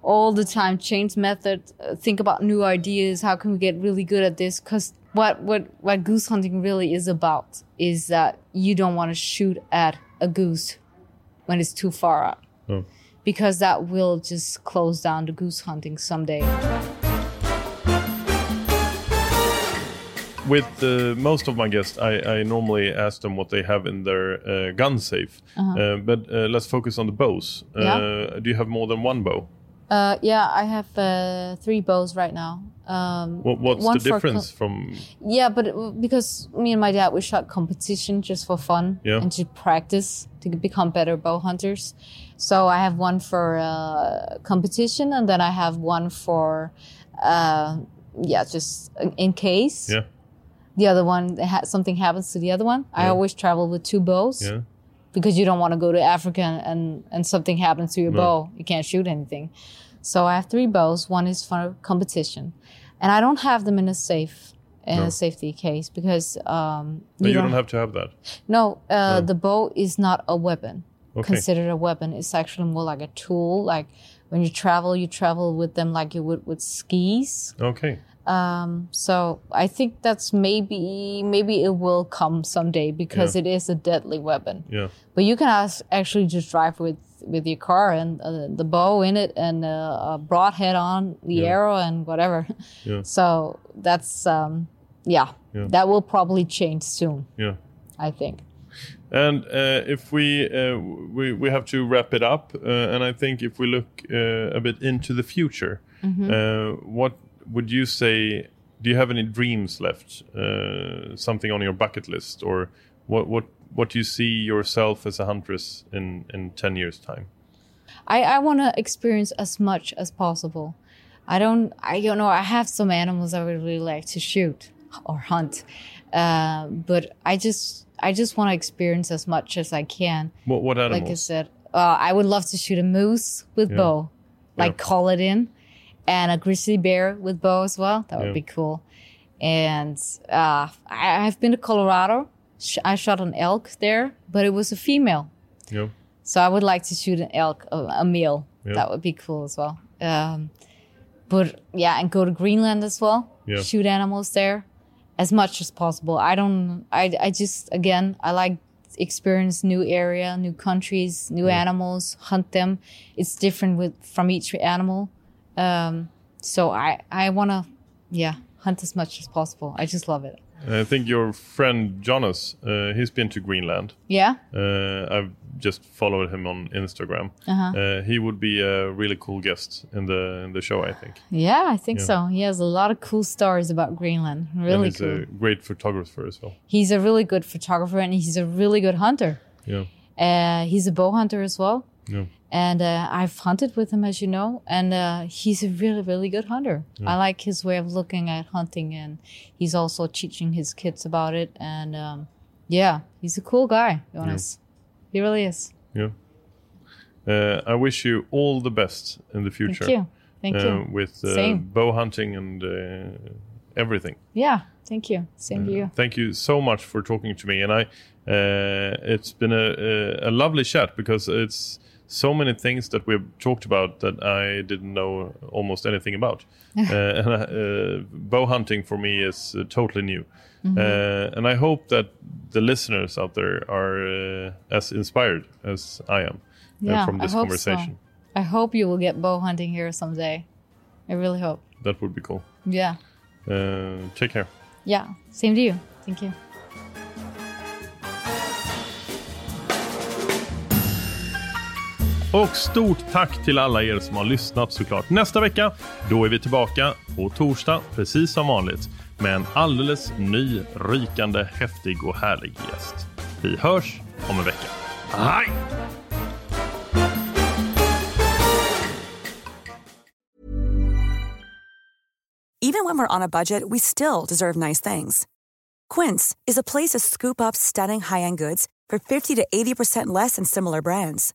all the time change method uh, think about new ideas how can we get really good at this? Because what what what goose hunting really is about is that you don't want to shoot at a goose when it's too far out Oh. because that will just close down the goose hunting someday With uh, most of my guests, I, I normally ask them what they have in their uh, gun safe. Uh, but uh, let's focus on the bows. Uh, Uh-huh. Yeah. Do you have more than one bow? uh, yeah i have uh, three bows right now Um, What, what's the for co- difference from? yeah, but because me and my dad we shot competition just for fun Yeah. and to practice to become better bow hunters. So I have one for uh, competition, and then I have one for uh, yeah, just in case Yeah, the other one ha- something happens to the other one. I always travel with two bows yeah, because you don't want to go to Africa and and something happens to your No. bow. You can't shoot anything. So I have three bows. One is for competition, and I don't have them in a safe in No. a safety case because um, But you, don't have to have that. no. Uh, The bow is not a weapon. Okay. Considered a weapon. It's actually more like a tool. Like when you travel, you travel with them like you would with skis. Okay. Um, so I think that's maybe maybe it will come someday because Yeah. it is a deadly weapon. Yeah. But you can as- actually just drive with with your car and uh, the bow in it and uh, a broadhead on the Yeah. arrow and whatever. Yeah. So that's um, yeah, Yeah. that will probably change soon. Yeah. I think. And uh, if we, uh, we we have to wrap it up, uh, and I think if we look uh, a bit into the future, uh, what would you say? Do you have any dreams left? Uh, something on your bucket list, or what what what do you see yourself as a huntress in in ten years time? I, I want to experience as much as possible. I don't, I don't know. I have some animals I would really like to shoot or hunt, uh, but I just, I just want to experience as much as I can. What what animals? Like I said, uh, I would love to shoot a moose with Yeah. bow, like Yeah. call it in, and a grizzly bear with bow as well. That would Yeah. be cool. And uh, I, I've been to Colorado. Sh- I shot an elk there, but it was a female. yeah. So I would like to shoot an elk, a, a male. Yeah. That would be cool as well. Um, but yeah, and go to Greenland as well. Yeah. Shoot animals there as much as possible. I don't. I I just again I like experience new area, new countries, new animals, hunt them. It's different with from each animal. Um, so I I want to yeah hunt as much as possible. I just love it. I think your friend Jonas, uh, he's been to Greenland. Yeah. Uh, I've just followed him on Instagram. Uh-huh. Uh, he would be a really cool guest in the in the show, I think. Yeah, I think Yeah. so. He has a lot of cool stories about Greenland. Really and he's cool. a great photographer as well. he's a really good photographer and he's a really good hunter. Yeah, Uh, he's a bow hunter as well. yeah, And uh, I've hunted with him, as you know, and uh, he's a really, really good hunter. I like his way of looking at hunting, and he's also teaching his kids about it. And um, yeah, he's a cool guy, Jonas. He really is. yeah. Uh, I wish you all the best in the future. Thank you. Thank uh, you. With uh, bow hunting and uh, everything. Yeah, thank you. Same to you. Thank you so much for talking to me, and I. Uh, it's been a, a a lovely chat because it's so many things that we've talked about that I didn't know almost anything about. uh, and uh, bow hunting for me is uh, totally new, Mm-hmm. uh, and I hope that the listeners out there are uh, as inspired as I am Yeah, from I this hope conversation. so. I hope you will get bow hunting here someday. I really hope. That would be cool. Yeah. Uh, take care. Yeah. Same to you. Thank you. Och stort tack till alla er som har lyssnat såklart. Nästa vecka, då är vi tillbaka på torsdag, precis som vanligt, med en alldeles ny, rykande, häftig och härlig gäst. Vi hörs om en vecka. Hej! Even when we're on a budget, we still deserve nice things. Quince is a place to scoop up stunning high-end goods for 50 to 80% less than similar brands.